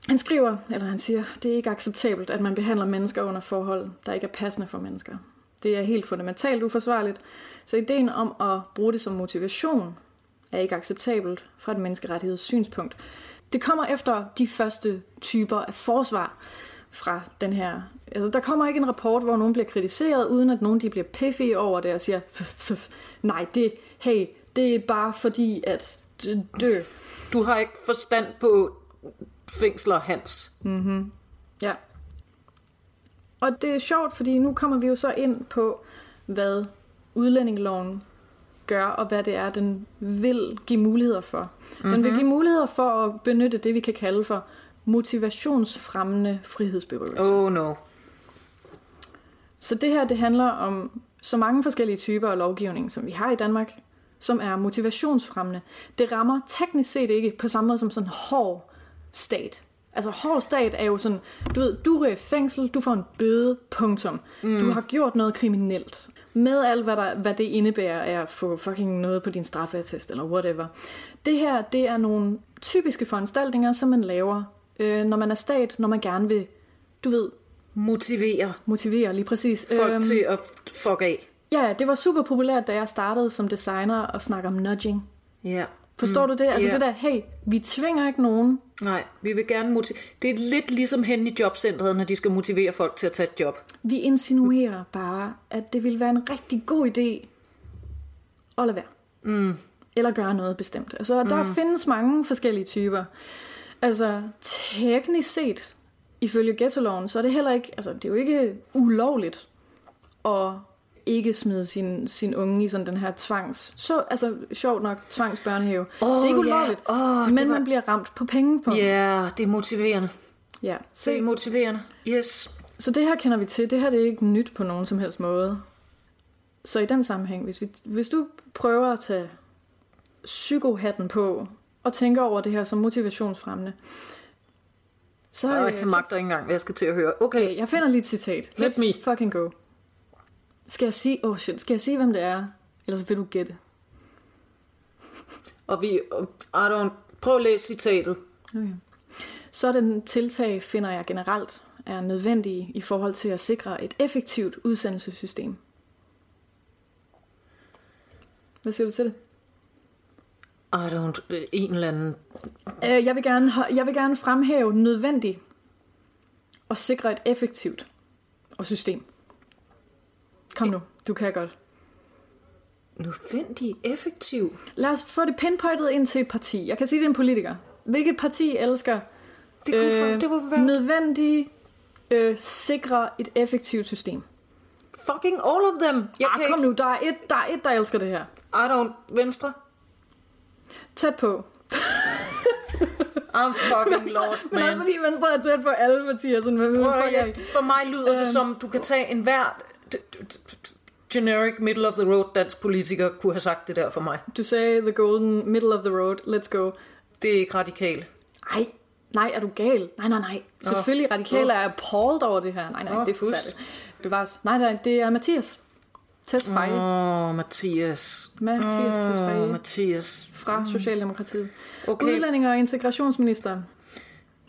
Han skriver, eller han siger, det er ikke acceptabelt, at man behandler mennesker under forhold, der ikke er passende for mennesker. Det er helt fundamentalt uforsvarligt, så ideen om at bruge det som motivation er ikke acceptabelt fra et menneskerettighedssynspunkt. Det kommer efter de første typer af forsvar fra den her... Altså, der kommer ikke en rapport, hvor nogen bliver kritiseret, uden at nogen de bliver piffy over det og siger, nej, det, hey, det er bare fordi, at dø. Du har ikke forstand på fængsler, Hans. Ja. Og det er sjovt, fordi nu kommer vi jo så ind på, hvad udlændingeloven gør, og hvad det er, den vil give muligheder for. Mm-hmm. Den vil give muligheder for at benytte det, vi kan kalde for motivationsfremmende frihedsberøvelse. Oh. No. Så det her, det handler om så mange forskellige typer af lovgivning, som vi har i Danmark, som er motivationsfremmende. Det rammer teknisk set ikke på samme måde som sådan hård stat. Altså hård stat er jo sådan, du ved, du er i fængsel, du får en bøde, punktum. Mm. Du har gjort noget kriminelt. med alt, hvad, der, hvad det indebærer af at få fucking noget på din straffeattest eller whatever. Det her, det er nogle typiske foranstaltninger, som man laver, øh, når man er stat, når man gerne vil, du ved, Motivere motivere lige præcis. folk Øhm, til at fuck af. Ja, det var super populært, da jeg startede som designer og snakke om nudging. Ja. Forstår mm, du det? Altså ja. det der, hey, vi tvinger ikke nogen. Nej, vi vil gerne motivere. Det er lidt ligesom hen i jobcentret, når de skal motivere folk til at tage et job. Vi insinuerer bare, at det ville være en rigtig god idé at lade være. Mm. Eller gøre noget bestemt. Altså, der mm. findes mange forskellige typer. Altså, teknisk set, ifølge ghettoloven, så er det heller ikke, altså, det er jo ikke ulovligt at ikke smide sin, sin unge i sådan den her tvangs... Så, altså, sjovt nok, tvangsbørnehave. Åh, det er ikke ulovligt, Åh, det men var- man bliver ramt på penge på. Ja, det er motiverende. ja. Det er motiverende. Yes. Så det her kender vi til. Det her det er ikke nyt på nogen som helst måde. Så i den sammenhæng, hvis, vi, hvis du prøver at tage psykohatten på og tænker over det her som motivationsfremmende, så, øh, jeg så magter ikke engang, hvad jeg skal til at høre. Okay, okay, jeg finder lige et citat. Let's me. fucking go. Skal jeg sige, oh shit, skal jeg sige, hvem det er? Ellers vil du gætte. og vi... I don't... Prøv at læse citatet. Okay. Sådan tiltag finder jeg generelt er nødvendige i forhold til at sikre et effektivt udsendelsessystem. Hvad siger du til det? I don't... En eller anden... Øh, Jeg vil, gerne, jeg vil gerne fremhæve nødvendigt og sikre et effektivt og system. Kom nu, du kan godt. Nødvendig, effektiv. Lad os få det pinpointet ind til et parti. Jeg kan sige, det er en politiker. Hvilket parti elsker Det kunne øh, det kunne være nødvendigt øh, sikre et effektivt system? fucking all of them. Jeg Ah, kan kom ikke... nu, der er, et, der er et, der elsker det her. I don't... Venstre. Tæt på. I'm fucking lost, Men også man. fordi Venstre er tæt på alle partier. Sådan, hvad, Prøv høre, I? for mig lyder det Øhm. som, du kan tage en hver generic middle of the road dansk politiker kunne have sagt det der for mig. Du sagde the golden middle of the road. Let's go. Det er ikke radikalt. Ej, nej, er du gal? Nej, nej, nej. Selvfølgelig, radikale er appalled over det her. Nej, nej, Nå, det er fuldstændig. Bevares. Nej, nej, det er Mathias. Tesfaye. Åh, oh, Mathias. Mathias Åh, Tesfaye Mathias. fra Socialdemokratiet. Okay. Udlændinge- og integrationsminister.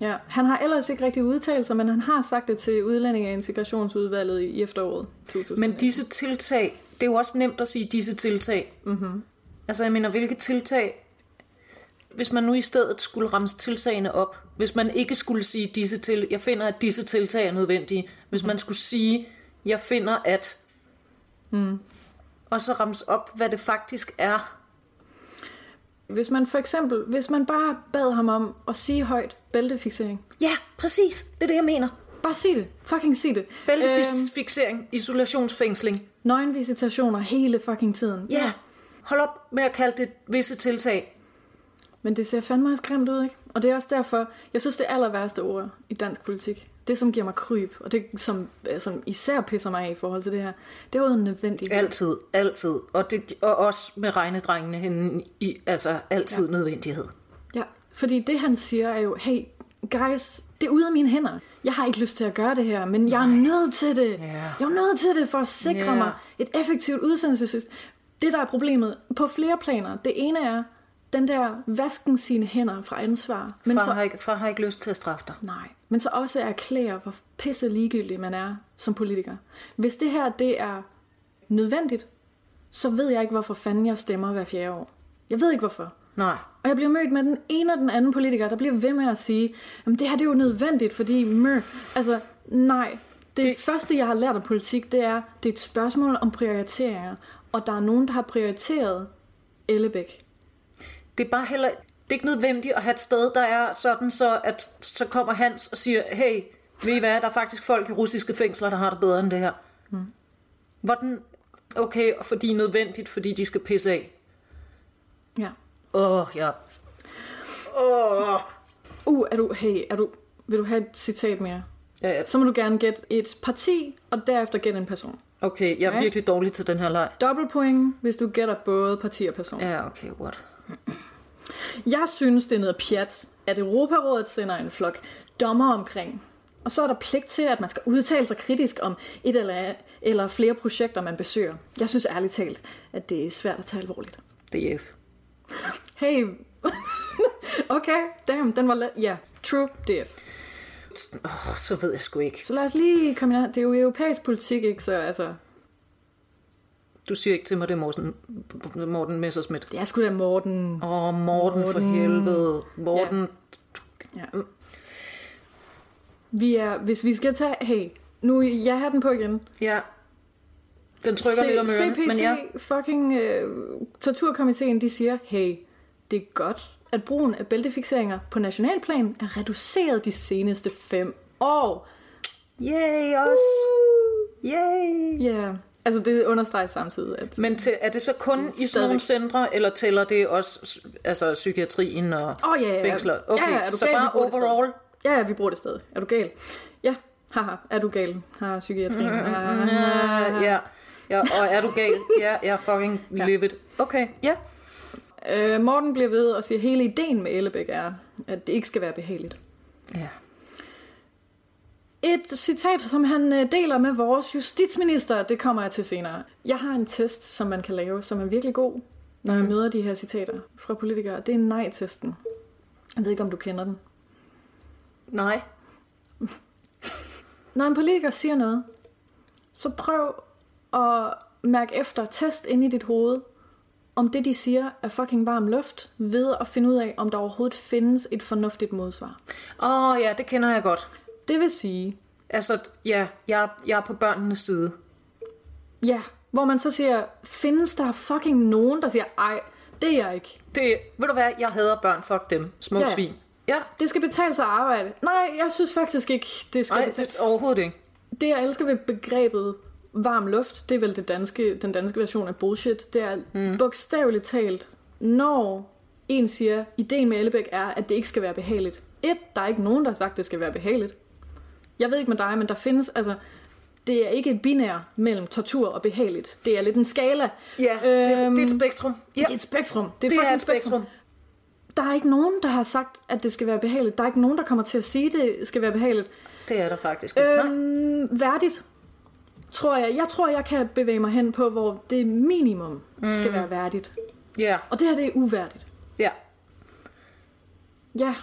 Ja, han har ellers ikke rigtig udtalt sig, men han har sagt det til Udlændinge- og integrationsudvalget i efteråret 2000. Men disse tiltag, det er jo også nemt at sige disse tiltag. Mm-hmm. Altså jeg mener, hvilke tiltag, hvis man nu i stedet skulle ramse tiltagene op, hvis man ikke skulle sige disse til, jeg finder, at disse tiltag er nødvendige, hvis man skulle sige, jeg finder, at, mm. og så ramse op, hvad det faktisk er. Hvis man for eksempel, hvis man bare bad ham om at sige højt bæltefixering. Ja, præcis, det er det, jeg mener. Bare sig det. Fucking sig det. Øhm, Bæltefixering, isolationsfængsling. nøgenvisitationer hele fucking tiden. Ja, hold op med at kalde det visse tiltag. Men det ser fandme også grimt ud, ikke? Og det er også derfor, jeg synes, det aller værste ord i dansk politik, det som giver mig kryb, og det som, som især pisser mig af i forhold til det her, det er ordet nødvendigt. Altid, altid. Og, det, og også med regnedrengene henne i, altså altid ja. nødvendighed. Ja, fordi det han siger er jo, hey, guys, det er ude af mine hænder. Jeg har ikke lyst til at gøre det her, men jeg er nødt til det. Ja. Jeg er nødt til det for at sikre Ja. mig et effektivt udsendelsessystem. Det, der er problemet på flere planer, det ene er, den der vasken sine hænder fra ansvar. Men Far, så, har ikke, far har ikke lyst til at straffe dig. nej, men så også erklære, hvor pisse ligegyldig man er som politiker. Hvis det her, det er nødvendigt, så ved jeg ikke, hvorfor fanden jeg stemmer hver fjerde år. Jeg ved ikke, hvorfor. Nej. Og jeg bliver mødt med den ene og den anden politiker, der bliver ved med at sige, at det her det er jo nødvendigt, fordi mør. Altså, nej. Det, det første, jeg har lært af politik, det er, det er et spørgsmål om prioriteringer. Og der er nogen, der har prioriteret Ellebæk. Det er bare heller... Det er ikke nødvendigt at have et sted, der er sådan, så at så kommer Hans og siger, hey, ved I hvad, der er faktisk folk i russiske fængsler, der har det bedre end det her. Mm. Hvordan... Okay, og fordi nødvendigt, fordi de skal pisse af. Ja. Åh, oh, ja. Åh. Oh. Uh, er du, hey, er du, vil du have et citat mere? Ja, ja. Så må du gerne gætte et parti, og derefter gætte en person. Okay, jeg er Ja. virkelig dårlig til den her leg. Dobbelt point, hvis du gætter både parti og person. Ja, okay, what? Jeg synes, det er noget pjat, at Europarådet sender en flok dommer omkring Og så er der pligt til, at man skal udtale sig kritisk om et eller, eller flere projekter, man besøger. Jeg synes ærligt talt, at det er svært at tage alvorligt. DF. Hey, okay, damn, den var let. Ja, yeah, true DF. Oh, så ved jeg sgu ikke. Så lad os lige komme ind. Det er jo europæisk politik, ikke? Så altså... Du siger ikke til mig, det er Morten, Morten Messersmith. Det er sgu da Morten. Åh, oh, Morten, Morten for helvede. Morten. Ja. ja. Vi er, hvis vi skal tage... Hey, nu jeg har den på igen. Ja. Den trykker C- lidt om ørerne, CPC, men ja. fucking uh, torturkomiteen, de siger, hey, det er godt, at brugen af bæltefixeringer på nationalplan er reduceret de seneste fem år. Yay, os! Uh! Yay! Ja, yeah. Altså det understreger samtidig, at... Men til, er det så kun det i sådan nogle centre, eller tæller det også altså, psykiatrien og oh, ja, ja. fængsler? Okay, ja, ja, er du så gal, bare overall? Ja, ja, vi bruger det stadig. Er du gal? Ja, haha, er du gal? Har psykiatrien. Mm, ja, ja, og er du gal? Ja, jeg er fucking ja. livid. Okay, ja. Øh, Morten bliver ved og siger, at hele ideen med Ellebæk er, at det ikke skal være behageligt. Ja. Et citat, som han øh, deler med vores justitsminister, det kommer jeg til senere. Jeg har en test, som man kan lave, som er virkelig god, når jeg mm. møder de her citater fra politikere. Det er nej-testen. Jeg ved ikke, om du kender den. Nej. Når en politiker siger noget, så prøv at mærke efter, test ind i dit hoved, om det, de siger, er fucking varm luft, ved at finde ud af, om der overhovedet findes et fornuftigt modsvar. Åh oh, ja, det kender jeg godt. Det vil sige... Altså, ja, jeg, jeg er på børnenes side. Ja, hvor man så siger, findes der fucking nogen, der siger, ej, det er jeg ikke. Det, ved du hvad, jeg hader børn, fuck dem, små ja. svin. Ja. Det skal betale sig at arbejde. Nej, jeg synes faktisk ikke, det skal Nej, betale. det overhovedet ikke. Det, jeg elsker ved begrebet varm luft, det er vel det danske, den danske version af bullshit. Det er mm. bogstaveligt talt, når en siger, ideen med Ellebæk er, at det ikke skal være behageligt. Et, der er ikke nogen, der har sagt, at det skal være behageligt. Jeg ved ikke med dig, men der findes, altså, det er ikke et binær mellem tortur og behageligt. Det er lidt en skala. Ja, øhm, det, er, det er et øhm, spektrum. Ja. Det er et spektrum. Det er, det er et spektrum. spektrum. Der er ikke nogen, der har sagt, at det skal være behageligt. Der er ikke nogen, der kommer til at sige, at det skal være behageligt. Det er der faktisk. Øhm, Nej. Værdigt tror jeg, jeg tror, jeg kan bevæge mig hen på, hvor det minimum mm. skal være værdigt. Ja. Yeah. Og det her, det er uværdigt. Ja. Yeah. Ja,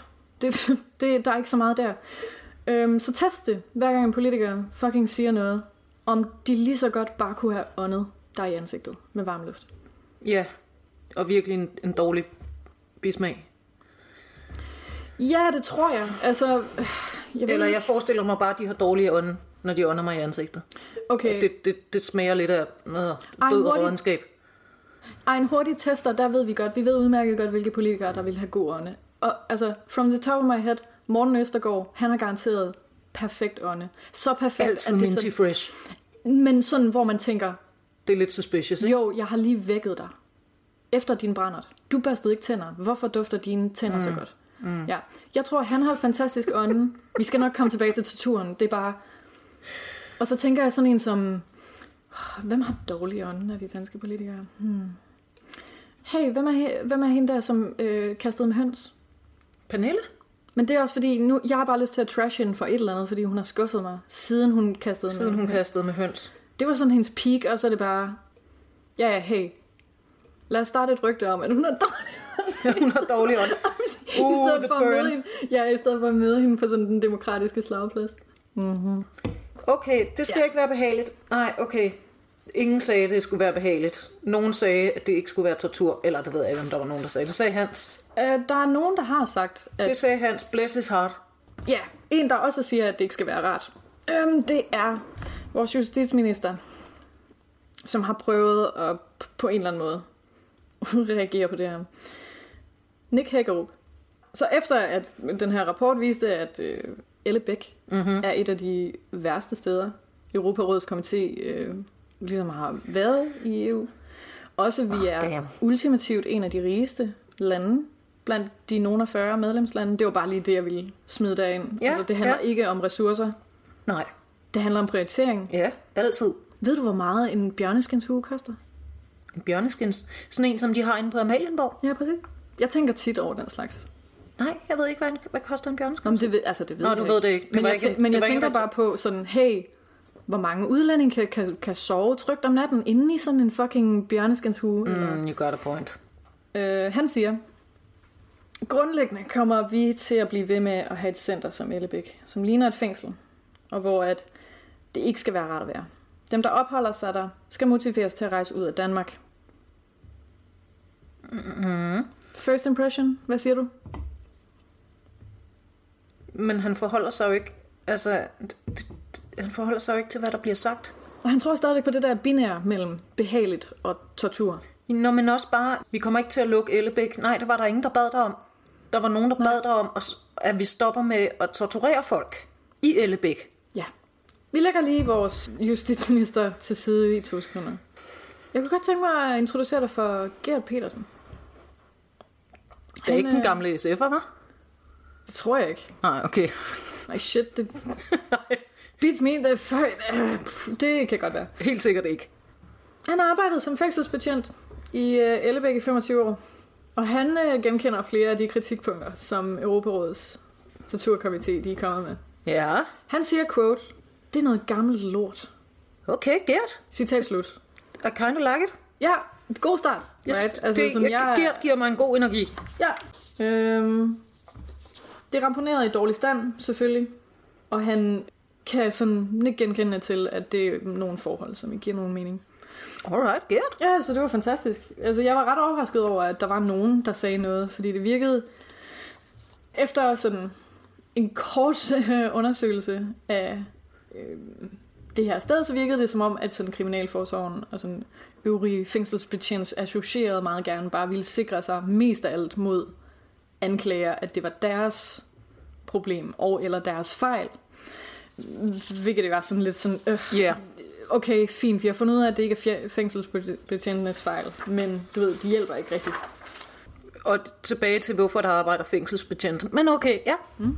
det, det, der er ikke så meget der. Øhm, så test det, hver gang en politiker fucking siger noget, om de lige så godt bare kunne have åndet dig i ansigtet med varm luft. Ja, og virkelig en, en dårlig bismag. Ja, det tror jeg. Altså, jeg Eller jeg forestiller mig bare, at de har dårlige ånde når de ånder mig i ansigtet. Okay. Det, det, det smager lidt af noget død og rådenskab. Ej, en hurtig tester, der ved vi godt, vi ved udmærket godt, hvilke politikere, der vil have god ånde. Og altså, from the top of my head, Morten Østergaard, han har garanteret perfekt ånde. Så perfekt, Altid at det minty så... fresh. Men sådan, hvor man tænker... Det er lidt suspicious, ikke? Jo, jeg har lige vækket dig. Efter din brændert. Du børstede ikke tænder. Hvorfor dufter dine tænder mm. så godt? Mm. Ja. Jeg tror, han har fantastisk ånde. Vi skal nok komme tilbage til turen. Det er bare... Og så tænker jeg sådan en som... Hvem har dårlige ånden af de danske politikere? Hmm. Hey, hvem er, hvem er hende der, som øh, kastede med høns? Pernille? Men det er også fordi, nu, jeg har bare lyst til at trash hende for et eller andet, fordi hun har skuffet mig, siden hun kastede siden med hun kastede med høns. Det var sådan hendes peak, og så er det bare, ja ja, hey, lad os starte et rygte om, at hun er dårlig hun har dårlig ånd. Uh, I stedet for at møde hende, ja, i stedet for at møde hende på sådan den demokratiske slagplads. Mm-hmm. Okay, det skal ja. ikke være behageligt. Nej, okay. Ingen sagde, at det skulle være behageligt. Nogen sagde, at det ikke skulle være tortur. Eller det ved jeg ikke, om der var nogen, der sagde. Det sagde Hans. Uh, der er nogen, der har sagt, at... Det sagde Hans. Bless his heart. Ja, en, der også siger, at det ikke skal være rart. Um, det er vores justitsminister, som har prøvet at på en eller anden måde reagere på det her. Nick Hagerup. Så efter at den her rapport viste, at øh, Ellebæk mm-hmm. er et af de værste steder, Europarådets komité øh, ligesom har været i EU. Også vi oh, er damn. ultimativt en af de rigeste lande blandt de nogen af 40 medlemslande. Det var bare lige det, jeg ville smide derind. Ja, altså, det handler ja. ikke om ressourcer. Nej. Det handler om prioritering. Ja, altid. Ved du, hvor meget en bjørneskinshue koster? En bjørneskins? Sådan en, som de har inde på Amalienborg? Ja, præcis. Jeg tænker tit over den slags. Nej, jeg ved ikke, hvad, en, hvad koster en Nå, bjørneskab? men det ved, altså, det ved Nå, jeg du ved det ikke. Det men jeg, ikke men det jeg ikke tænker bare på sådan, hey, hvor mange udlændinge kan, kan, kan sove trygt om natten inde i sådan en fucking bjørneskinshue? Mm. Mm, you got a point. Øh, han siger, grundlæggende kommer vi til at blive ved med at have et center som Ellebæk, som ligner et fængsel, og hvor at det ikke skal være rart at være. Dem, der opholder sig der, skal motiveres til at rejse ud af Danmark. Mm. First impression, hvad siger du? Men han forholder sig jo ikke, altså, han forholder sig jo ikke til, hvad der bliver sagt. Og han tror stadigvæk på det der binær mellem behageligt og tortur. Nå, men også bare, vi kommer ikke til at lukke Ellebæk. Nej, det var der ingen, der bad dig om. Der var nogen, der bad dig om, at- vi stopper med at torturere folk i Ellebæk. Ja. Vi lægger lige vores justitsminister til side i to sekunder. Jeg kunne godt tænke mig at introducere dig for Gert Petersen. Det er Han, ikke den øh, gamle SF'er, var? Det tror jeg ikke. Nej, okay. Nej, shit, det... Beats me, det, fuck, det kan godt være. Helt sikkert ikke. Han har arbejdet som fængselsbetjent i øh, Ellebæk i 25 år. Og han øh, genkender flere af de kritikpunkter, som Europarådets torturkomité de er kommet med. Ja, Han siger, quote, det er noget gammelt lort. okay, Gert. Citat slut. I kind of like it. Ja, god start. Yes, right? Altså, det, som jeg, jeg, Gert giver mig en god energi. Ja. Øhm, det er ramponeret i dårlig stand, selvfølgelig. Og han kan sådan ikke genkende til, at det er nogle forhold, som ikke giver nogen mening. Alright, Gert. Ja, så det var fantastisk. Altså, jeg var ret overrasket over, at der var nogen, der sagde noget, fordi det virkede efter sådan en kort øh, undersøgelse af øh, det her sted, så virkede det som om, at sådan kriminalforsorgen og sådan øvrige fængselsbetjents associerede meget gerne bare ville sikre sig mest af alt mod anklager, at det var deres problem og eller deres fejl. Hvilket det var sådan lidt sådan, øh, Ja, yeah. Okay, fint, vi har fundet ud af, at det ikke er fængselsbetjentenes fejl, men du ved, de hjælper ikke rigtigt. og tilbage til, hvorfor der arbejder fængselsbetjent. Men okay, ja. Mm.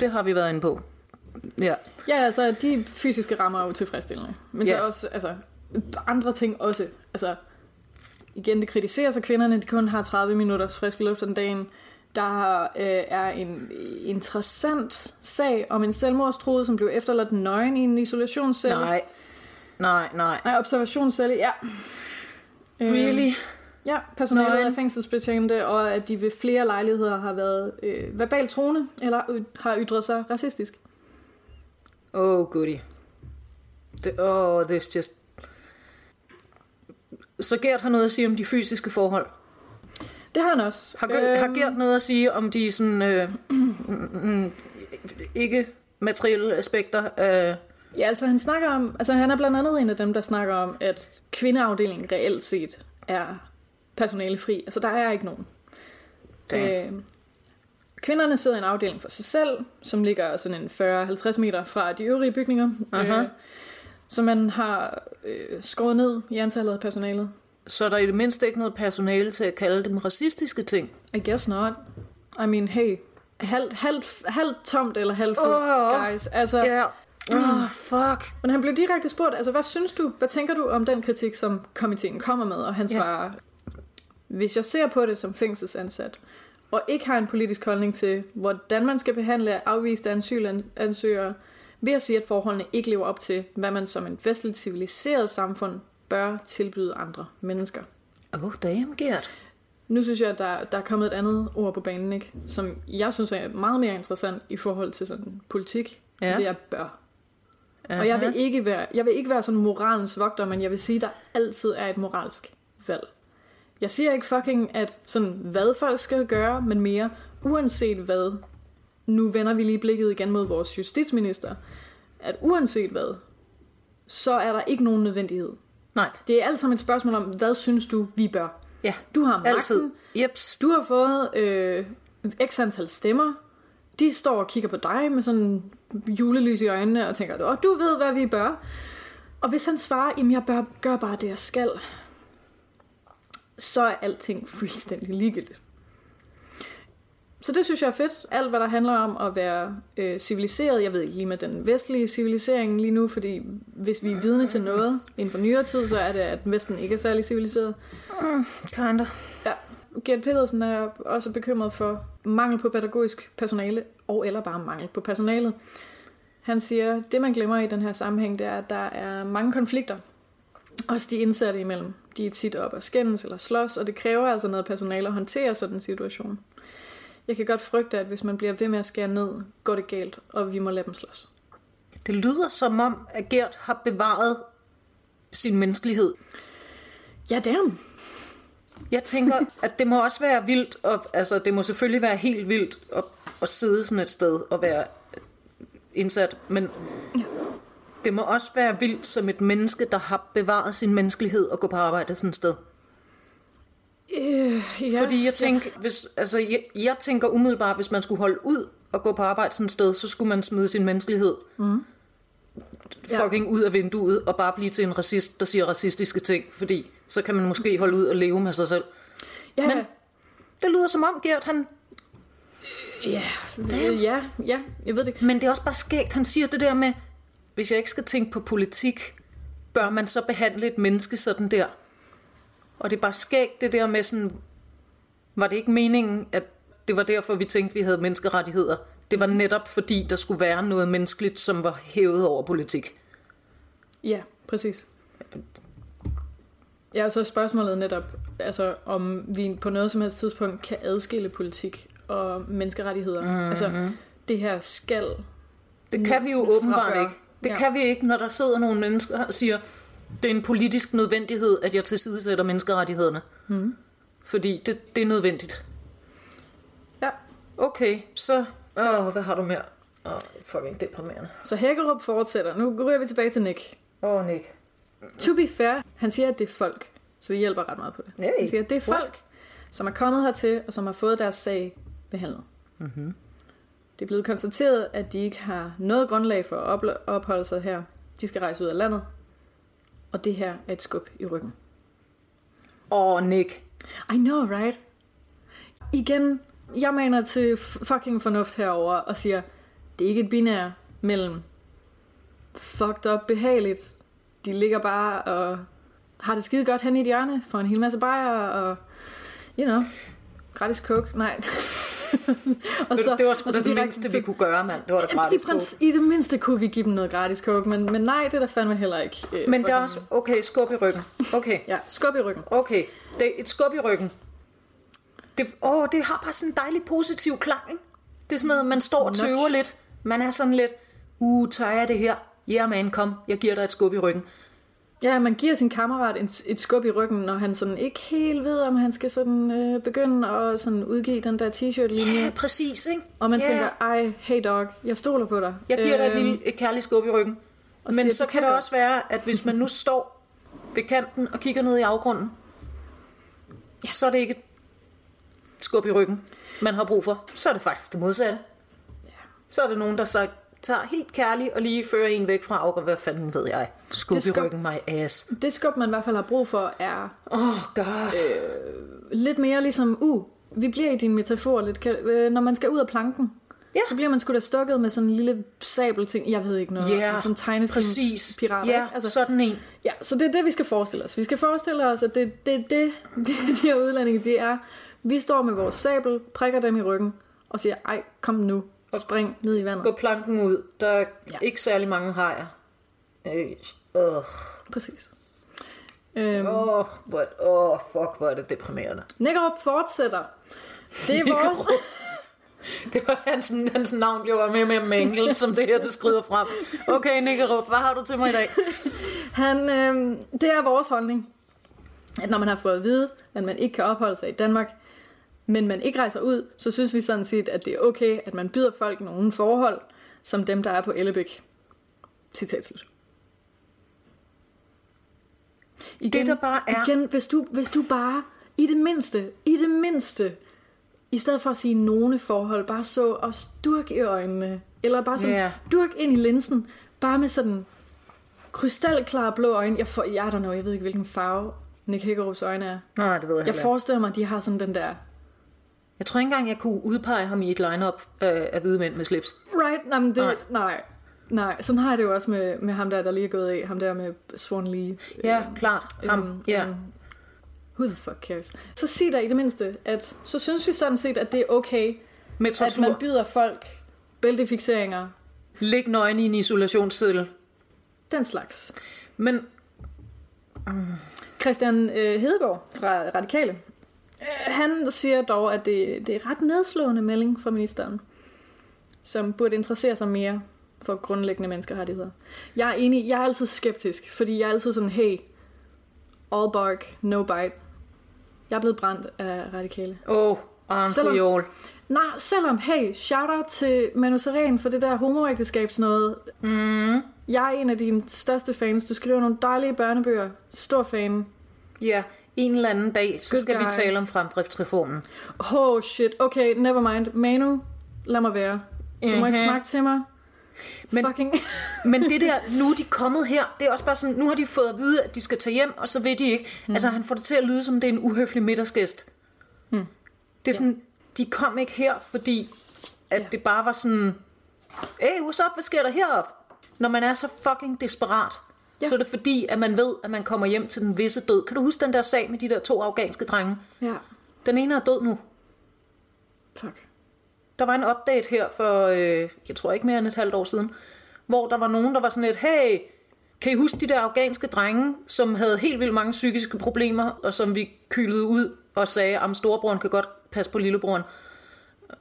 Det har vi været inde på. Ja. Ja, altså, de fysiske rammer er jo tilfredsstillende. Men så Ja. også, altså, andre ting også. Altså, igen, det kritiseres af kvinderne, de kun har 30 minutters frisk luft om dagen. Der øh, er en interessant sag om en selvmordstruet, som blev efterladt nøgen i en isolationscelle. Nej. Nej, nej. Nej, observationscelle, ja. Øh, Really? Ja, personalet Nøgen. er fængselsbetjente, og at de ved flere lejligheder har været øh, verbalt troende, eller y- har ytret sig racistisk. Oh, goody. Det, oh, this just... Så Gert har noget at sige om de fysiske forhold. Det har han også. Har, øhm... har Gert noget at sige om de sådan, øh, ikke materielle aspekter af... Ja, altså han snakker om, altså han er blandt andet en af dem, der snakker om, at kvindeafdelingen reelt set er personalefri. Altså der er ikke nogen. Øh, kvinderne sidder i en afdeling for sig selv, som ligger sådan en 40-50 meter fra de øvrige bygninger. Aha. Øh, så man har øh, skåret ned i antallet af personalet. Så er der i det mindste ikke noget personale til at kalde dem racistiske ting. I guess not. I mean, hey, halvt, halvt, halvt tomt eller halvt fuldt, Åh. guys. Altså, Ja. Oh, fuck. Men han blev direkte spurgt, altså hvad synes du, hvad tænker du om den kritik, som komiteen kommer med? Og han Ja. svarer, hvis jeg ser på det som fængselsansat, og ikke har en politisk holdning til, hvordan man skal behandle afviste asylansøgere, vil jeg sige, at forholdene ikke lever op til, hvad man som en vestligt civiliseret samfund bør tilbyde andre mennesker. Oh, damn, Gert. Nu synes jeg, at der, der er kommet et andet ord på banen, ikke? som jeg synes er meget mere interessant i forhold til sådan politik. Ja. Det er bør. Og jeg vil, ikke være, jeg vil ikke være sådan moralens vogter, men jeg vil sige, at der altid er et moralsk valg. Jeg siger ikke fucking, at sådan, hvad folk skal gøre, men mere, uanset hvad, nu vender vi lige blikket igen mod vores justitsminister, at uanset hvad, så er der ikke nogen nødvendighed. Nej, Det er alt sammen et spørgsmål om, hvad synes du, vi bør? ja, Du har magten, altid. Jeps. du har fået øh, x antal stemmer. De står og kigger på dig med sådan julelys i øjnene og tænker, åh, du ved, hvad vi bør. Og hvis han svarer, jamen jeg bør gøre bare det, jeg skal, så er alting fuldstændig ligegyldigt. Så det synes jeg er fedt. Alt, hvad der handler om at være øh, civiliseret. Jeg ved ikke lige med den vestlige civilisering lige nu, fordi hvis vi er vidne til noget inden for nyere tid, så er det, at Vesten ikke er særlig civiliseret. Kinda. Ja, Gert Pedersen er også bekymret for mangel på pædagogisk personale, og eller bare mangel på personalet. Han siger, det man glemmer i den her sammenhæng, det er, at der er mange konflikter. Også de indsatte imellem. De er tit op og skændes eller slås, og det kræver altså noget personale at håndtere sådan en situation. Jeg kan godt frygte, at hvis man bliver ved med at skære ned, går det galt, og vi må lade dem slås. Det lyder som om, at Gert har bevaret sin menneskelighed. Ja, damn. Jeg tænker, at det må også være vildt, og, altså det må selvfølgelig være helt vildt at, at sidde sådan et sted og være indsat, men det må også være vildt som et menneske, der har bevaret sin menneskelighed og gå på arbejde sådan et sted. Øh, ja. Fordi jeg tænker, hvis, altså, jeg, jeg tænker umiddelbart, hvis man skulle holde ud og gå på arbejde sådan et sted, så skulle man smide sin menneskelighed mm. fucking ud af vinduet og bare blive til en racist, der siger racistiske ting, fordi så kan man måske holde ud og leve med sig selv. Ja, Men det lyder som om, Gert, han... ja, øh, ja, ja, jeg ved det ikke. Men det er også bare skægt, han siger det der med, hvis jeg ikke skal tænke på politik, bør man så behandle et menneske sådan der? Og det er bare skægt det der med sådan, var det ikke meningen, at det var derfor, vi tænkte, vi havde menneskerettigheder? Det var netop fordi, der skulle være noget menneskeligt, som var hævet over politik. Ja, præcis. Ja, og så er spørgsmålet netop, altså om vi på noget som helst tidspunkt kan adskille politik og menneskerettigheder. Mm-hmm. Altså, det her skal... Det kan vi jo åbenbart ikke. Det Ja. kan vi ikke, når der sidder nogle mennesker og siger, det er en politisk nødvendighed, at jeg tilsidesætter menneskerettighederne. Mm. Fordi det, det er nødvendigt. Ja. Okay, så... Åh, hvad har du mere? Åh, fucking deprimerende. Så Hækkerup fortsætter. Nu ryger vi tilbage til Nick. Åh, oh, Nick. To be fair, han siger, at det er folk. Så det hjælper ret meget på det. Hey, Han siger, at det er what? folk, som er kommet hertil, og som har fået deres sag behandlet. Mm-hmm. Det er blevet konstateret, at de ikke har noget grundlag for at opholde sig her. De skal rejse ud af landet. Og det her er et skub i ryggen. Åh, oh, Nick. I know, right? Igen, jeg mener til fucking fornuft herover og siger, det er ikke et binær mellem fucked up behageligt. De ligger bare og har det skide godt hen i et hjørne, får en hel masse bajer og, you know, gratis coke. Nej. og Så, det var sgu da det mindste, vi kunne gøre, mand. Det var da I, gratis coke. prins, I det mindste kunne vi give dem noget gratis coke, men, men nej, det er der fandme heller ikke. Øh, Men der er også... Okay, skub i ryggen. Okay, Ja, skub i ryggen. okay. Det er et skub i ryggen. Det, åh, det har bare sådan en dejlig positiv klang, ikke? Det er sådan noget, man står og tøver lidt. Man er sådan lidt, uh, tør jeg det her? Ja, yeah, man, kom. Jeg giver dig et skub i ryggen. Ja, man giver sin kammerat et, et skub i ryggen, når han sådan ikke helt ved, om han skal sådan øh, begynde at sådan udgive den der t-shirt-linje. Ja, præcis, ikke? Og man ja. tænker, ej, hey dog, jeg stoler på dig. Jeg giver dig et, Øhm, lille, et kærligt skub i ryggen. Men siger, så "Du kan det godt." også være, at hvis man nu står ved kanten og kigger ned i afgrunden, så er det ikke et skub i ryggen, man har brug for. Så er det faktisk det modsatte. Så er det nogen, der så tager helt kærligt og lige fører en væk fra afgrunden. Hvad fanden ved jeg? Skub Det i skub- ryggen, my ass. Det skub, man i hvert fald har brug for, er Åh, oh, god. lidt mere ligesom, uh, vi bliver i din metafor lidt. Øh, når man skal ud af planken, Ja. så bliver man sgu da stukket med sådan en lille sabelting. Jeg ved ikke noget. Ja, sådan tegnefilms pirater. Ja, ikke? altså, sådan en. Ja, så det er det, vi skal forestille os. Vi skal forestille os, at det, det, det, det de her udlændinge, de er. Vi står med vores sabel, prikker dem i ryggen og siger, ej, kom nu, spring ned i vandet. Gå planken ud. Der er Ja. ikke særlig mange hajer. Øh, Åh, Præcis. Øhm, oh, what, oh, fuck, hvor er det deprimerende. Nikkerup fortsætter. Det er vores... Det var hans, hans navn blev mere og mere mængel, som det her, det skrider frem. Okay, Nikkerup, hvad har du til mig i dag? Han, øh, det er vores holdning, at når man har fået at vide, at man ikke kan opholde sig i Danmark, men man ikke rejser ud, så synes vi sådan set, at det er okay, at man byder folk nogle forhold, som dem, der er på Ellebæk. Citat slut. Igen, Det, der bare er- Igen, hvis du, hvis du bare, i det mindste, i det mindste, i stedet for at sige nogle forhold, bare så og sturk i øjnene, eller bare sådan, Ja. durk ind i linsen, bare med sådan krystalklare blå øjne. Jeg, får, jeg, don't know, jeg ved ikke, hvilken farve Nick Hækkerups øjne er. Nej, det ved jeg, Jeg jeg forestiller mig, at de har sådan den der, Jeg tror ikke engang, jeg kunne udpege ham i et line-up øh, af hvide mænd med slips. right, nej, men det, nej. Nej. nej. Sådan har jeg det jo også med, med ham der, der lige er gået af. Ham der med Swan Lee. Ja, klart. Ham, Øhm, ja. øhm, Who the fuck cares? Så sig der i det mindste, at så synes vi sådan set, at det er okay, Med at tortur. man byder folk bæltefixeringer, Lig nøgen i en isolationsseddel. den slags. Men Christian øh, Hedegaard fra Radikale, øh, han siger dog, at det, det er ret nedslående melding fra ministeren, som burde interessere sig mere for grundlæggende menneskerettigheder. Jeg er enig, jeg er altid skeptisk, fordi jeg er altid sådan, hey, all bark, no bite. Jeg er blevet brændt af radikale. åh, oh, Arne Selvom-. Nej, selvom, hey, shout out til Manu Seren for det der homoægteskabs noget. Mm. Jeg er en af dine største fans. Du skriver nogle dejlige børnebøger. Stor fan. Ja, en eller anden dag, så Good skal vi guy. tale om fremdriftsreformen. Oh shit, okay, never mind. Manu, lad mig være. Du må ikke Mhm. snakke til mig. Men- Fucking... Men det der, nu er de kommet her, det er også bare sådan, nu har de fået at vide, at de skal tage hjem, og så ved de ikke. Mm. Altså, han får det til at lyde som, det er en uhøflig middagsgæst. Mm. Det er sådan, de kom ikke her, fordi at Ja. det bare var sådan, hey, what's up, hvad sker der herop? Når man er så fucking desperat, Ja. så er det fordi, at man ved, at man kommer hjem til den visse død. Kan du huske den der sag med de der to afghanske drenge? ja, Den ene er død nu. fuck. Der var en update her for, øh, jeg tror ikke mere end et halvt år siden, hvor der var nogen, der var sådan lidt, hey, kan I huske de der afghanske drenge, som havde helt vildt mange psykiske problemer, og som vi kylede ud og sagde, at storebroren kan godt passe på lillebroren.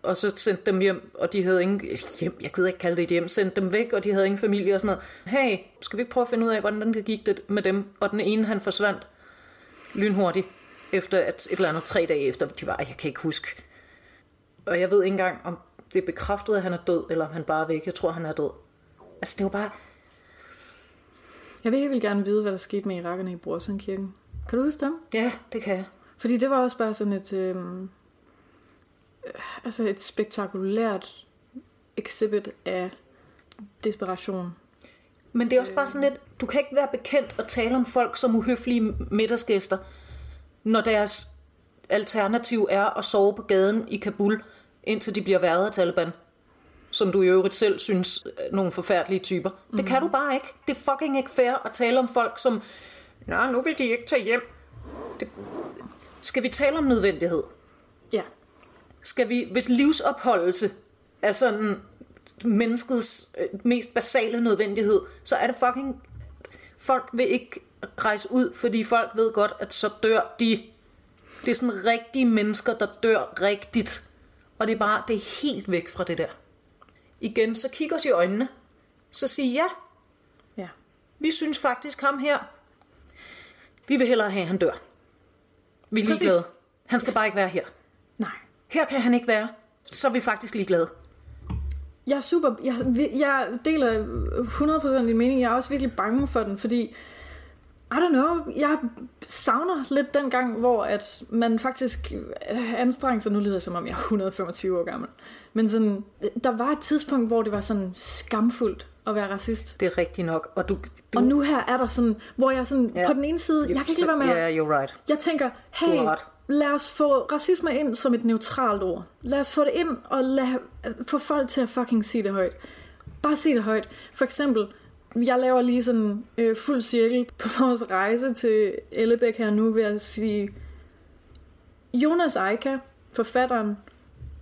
Og så sendte dem hjem, og de havde ingen hjem, jeg gider ikke kalde det et hjem, sendte dem væk, og de havde ingen familie og sådan noget. Hey, skal vi ikke prøve at finde ud af, hvordan det gik det med dem? Og den ene, han forsvandt lynhurtigt, efter at et eller andet tre dage efter, de var, jeg kan ikke huske. Og jeg ved ikke engang, om det er bekræftet, at han er død, eller om han bare er væk. Jeg tror, han er død. Altså, det var bare... Jeg vil helt vildt gerne vide, hvad der skete med irakerne i Brorsen-kirken. Kan du huske dem? Ja, det kan jeg. Fordi det var også bare sådan et... Øh, altså et spektakulært exhibit af desperation. Men det er også bare sådan lidt, du kan ikke være bekendt og tale om folk som uhøflige middagsgæster, når deres alternativ er at sove på gaden i Kabul, indtil de bliver været af Taliban. Som du i øvrigt selv synes nogle forfærdelige typer. Mm. Det kan du bare ikke. Det er fucking ikke fair at tale om folk som, Nå, nu vil de ikke tage hjem. Det... Skal vi tale om nødvendighed? Ja. Skal vi, hvis livsopholdelse er sådan menneskets øh, mest basale nødvendighed, så er det fucking... Folk vil ikke rejse ud, fordi folk ved godt, at så dør de. Det er sådan rigtige mennesker, der dør rigtigt. Og det er bare, det er helt væk fra det der. Igen, så kig os i øjnene. Så sig ja, Ja. vi synes faktisk ham her, vi vil hellere have, at han dør. Vi er ligeglade. Han skal bare ikke være her. Her kan han ikke være. Så er vi faktisk ligeglade. Jeg er super... Jeg, jeg deler 100% din mening. Jeg er også virkelig bange for den, fordi... I don't know. Jeg savner lidt den gang, hvor at man faktisk anstrengte sig. Nu lyder det som om, jeg er 125 år gammel. Men sådan, der var et tidspunkt, hvor det var sådan skamfuldt at være racist. Det er rigtigt nok. Og, du, du, Og nu her er der sådan, hvor jeg sådan, Ja. på den ene side, jeg kan ikke lade være med yeah, you're right. Jeg tænker, hey lad os få racisme ind som et neutralt ord. Lad os få det ind og lad, få folk til at fucking sige det højt. Bare sige det højt. For eksempel, jeg laver lige sådan øh, fuld cirkel på vores rejse til Ellebæk her nu ved at sige, Jonas Eika, forfatteren,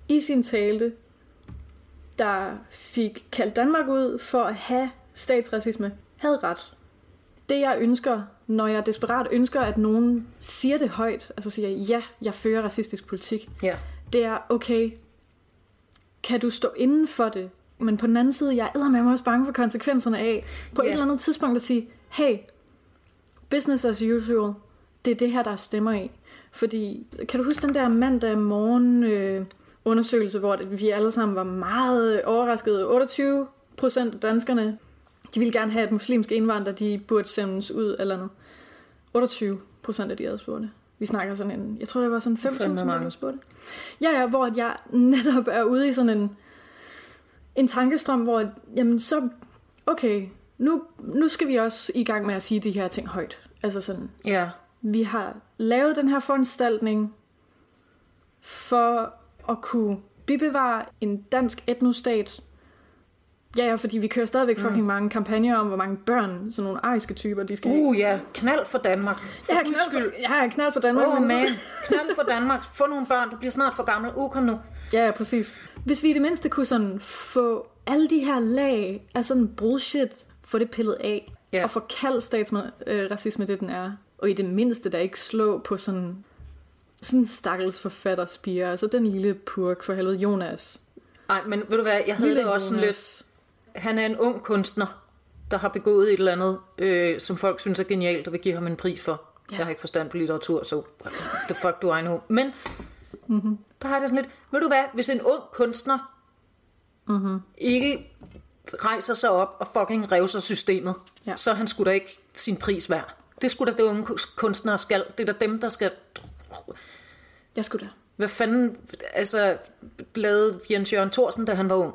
i sin tale, der fik kaldt Danmark ud for at have statsracisme, havde ret det jeg ønsker, når jeg desperat ønsker, at nogen siger det højt, altså siger, ja, jeg fører racistisk politik, Ja. det er, okay, kan du stå inden for det? Men på den anden side, jeg er med mig også bange for konsekvenserne af, på Ja. et eller andet tidspunkt at sige, hey, business as usual, det er det her, der er stemmer i. Fordi, kan du huske den der mandag morgen øh, undersøgelse, hvor vi alle sammen var meget overraskede. 28 procent af danskerne, de ville gerne have, at muslimske indvandrere, de burde sendes ud eller noget. 28 procent af de adspurgte. Vi snakker sådan en, jeg tror det var sådan 5.000, Fandme mange. der spurgte. Ja, ja, hvor jeg netop er ude i sådan en, en tankestrøm, hvor, jamen så, okay, nu, nu skal vi også i gang med at sige de her ting højt. Altså sådan, Ja. vi har lavet den her foranstaltning for at kunne bibevare en dansk etnostat, Ja, ja, fordi vi kører stadigvæk fucking mm. mange kampagner om, hvor mange børn, sådan nogle ariske typer, de skal Uh, ja. Knald for Danmark. For Ja, knald for, ja, knald for Danmark. Åh, oh, man. Knald for Danmark. Få nogle børn. Du bliver snart for gammel. Uh, kom nu. Ja, ja, præcis. Hvis vi i det mindste kunne sådan få alle de her lag af sådan bullshit, få det pillet af, Ja. og få kaldt statsracisme det, den er. Og i det mindste da ikke slå på sådan sådan en stakkels forfatterspire. Altså den lille purk for helvede, Jonas. Nej, men ved du hvad, jeg havde Lille det også sådan Jonas. lidt... Han er en ung kunstner, der har begået et eller andet, øh, som folk synes er genialt, og vil give ham en pris for. Ja. Jeg har ikke forstand på litteratur, så the fuck do I know. Men Mhm. der har jeg det sådan lidt... Ved du hvad, hvis en ung kunstner Mhm. ikke rejser sig op og fucking revser systemet, Ja. så er han sgu da ikke sin pris værd. Det skulle da det unge kunstnere skal. Det er da dem, der skal Jeg skulle da. Hvad fanden, altså, lavede Jens Jørgen Thorsen, da han var ung?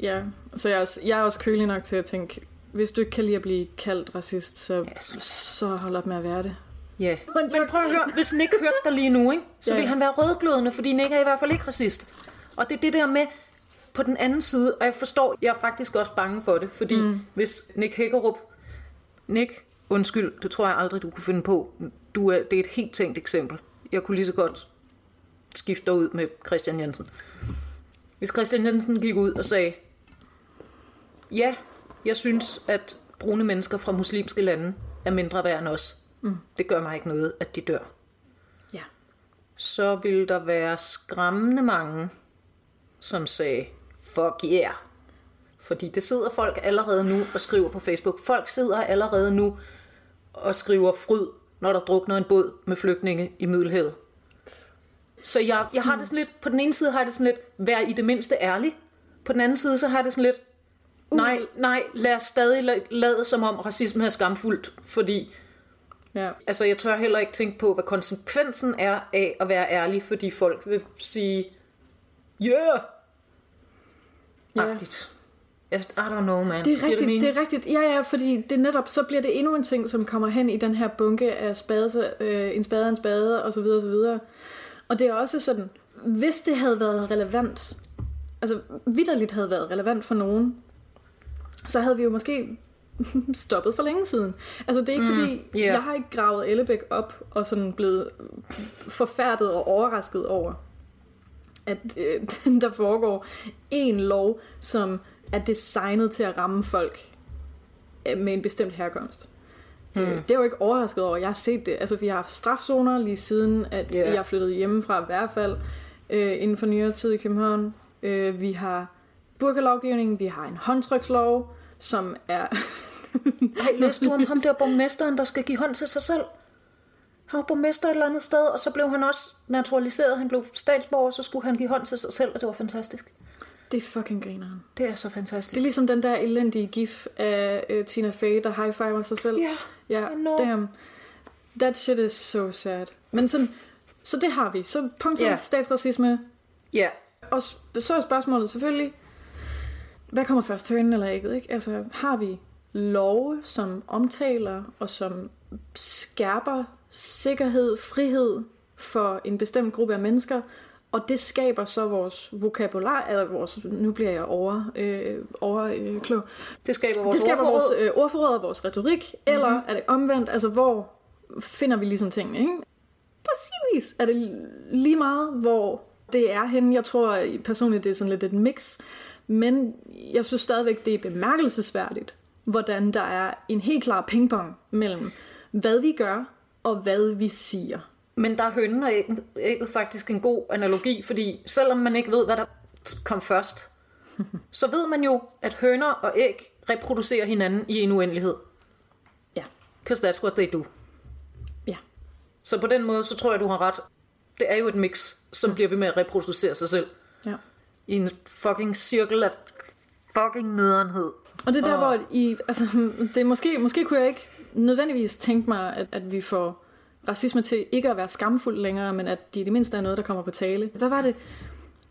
Ja, så jeg er, også, jeg er også kølig nok til at tænke, hvis du ikke kan lide at blive kaldt racist, så, Yes. så hold op med at være det. Ja. Men, men prøv at høre, hvis Nick hørte dig lige nu, ikke, så Ja. ville han være rødglødende, fordi Nick er i hvert fald ikke racist. Og det er det der med, på den anden side, og jeg forstår, jeg er faktisk også bange for det, fordi mm. hvis Nick Hækkerup, Nick, undskyld, det tror jeg aldrig, du kunne finde på. Du er, det er et helt tænkt eksempel. Jeg kunne lige så godt skifte dig ud med Christian Jensen. Hvis Christian Jensen gik ud og sagde, ja, jeg synes, at brune mennesker fra muslimske lande er mindre værd end os. Mm. Det gør mig ikke noget, at de dør. Ja. Så ville der være skræmmende mange, som sagde, fuck yeah. Fordi det sidder folk allerede nu og skriver på Facebook. Folk sidder allerede nu og skriver fryd, når der drukner en båd med flygtninge i Middelhavet. Så jeg, jeg har det sådan lidt, på den ene side har jeg det sådan lidt, vær i det mindste ærlig. På den anden side, så har jeg det sådan lidt, nej, nej, lad os stadig la- lade som om racisme er skamfuldt, fordi Ja. Altså, jeg tør heller ikke tænke på, hvad konsekvensen er af at være ærlig, fordi folk vil sige, yeah, Ja. agtigt. I don't know, man. Det er rigtigt, mening? det er rigtigt. Ja, ja, fordi det netop, så bliver det endnu en ting, som kommer hen i den her bunke af spade, øh, en spade en spade, og så videre, og så videre. Og det er også sådan, hvis det havde været relevant, altså vidderligt havde været relevant for nogen, så havde vi jo måske stoppet for længe siden. Altså det er ikke mm, fordi, yeah. jeg har ikke gravet Ellebæk op og sådan blevet forfærdet og overrasket over, at øh, der foregår en lov, som er designet til at ramme folk øh, med en bestemt herkomst. Mm. Det er jo ikke overrasket over. Jeg har set det. Altså, vi har haft strafzoner lige siden, at yeah. jeg flyttede hjemmefra i hvert fald øh, inden for nyere tid i København. Øh, vi har burkalovgivning, vi har en håndtrykslov, som er... Ej, læste du om ham der borgmesteren, der skal give hånd til sig selv? Han var borgmester et eller andet sted, og så blev han også naturaliseret. Han blev statsborger, så skulle han give hånd til sig selv, og det var fantastisk. det er fucking grineren. Det er så Det fantastisk. er ligesom den der elendige gif af øh, Tina Fey, der high-fiver sig selv. Ja, Ja, I know. damn. That shit is so sad. Men sådan, så det har vi. Så punktum Ja. yeah. statsracisme. ja. Og sp- så er spørgsmålet selvfølgelig, hvad kommer først, hønen eller ægget? Ikke? Altså, har vi love, som omtaler og som skærper sikkerhed, frihed for en bestemt gruppe af mennesker, og det skaber så vores vokabular, eller vores, nu bliver jeg over, øh, over øh, klog, Det skaber vores det skaber ordforråd. vores øh, ordforråd og vores retorik, mm-hmm. eller er det omvendt, altså hvor finder vi ligesom tingene, ikke? På sin vis er det lige meget, hvor det er henne. Jeg tror personligt, det er sådan lidt et mix, men jeg synes stadigvæk, det er bemærkelsesværdigt, hvordan der er en helt klar pingpong mellem, hvad vi gør, og hvad vi siger. Men der er hønnen og ægget, ægget faktisk en god analogi, fordi selvom man ikke ved, hvad der kom først, så ved man jo, at høner og æg reproducerer hinanden i en uendelighed. Ja, Because that's what they do. ja. Så på den måde, så tror jeg, du har ret. Det er jo et mix, som bliver ved med at reproducere sig selv. ja. I en fucking cirkel af fucking nederenhed. Og det er der, Og- hvor I, altså, det er måske, måske kunne jeg ikke nødvendigvis tænke mig, at, at vi får racisme til ikke at være skamfuld længere, men at det i det mindste er noget, der kommer på tale. Hvad var det?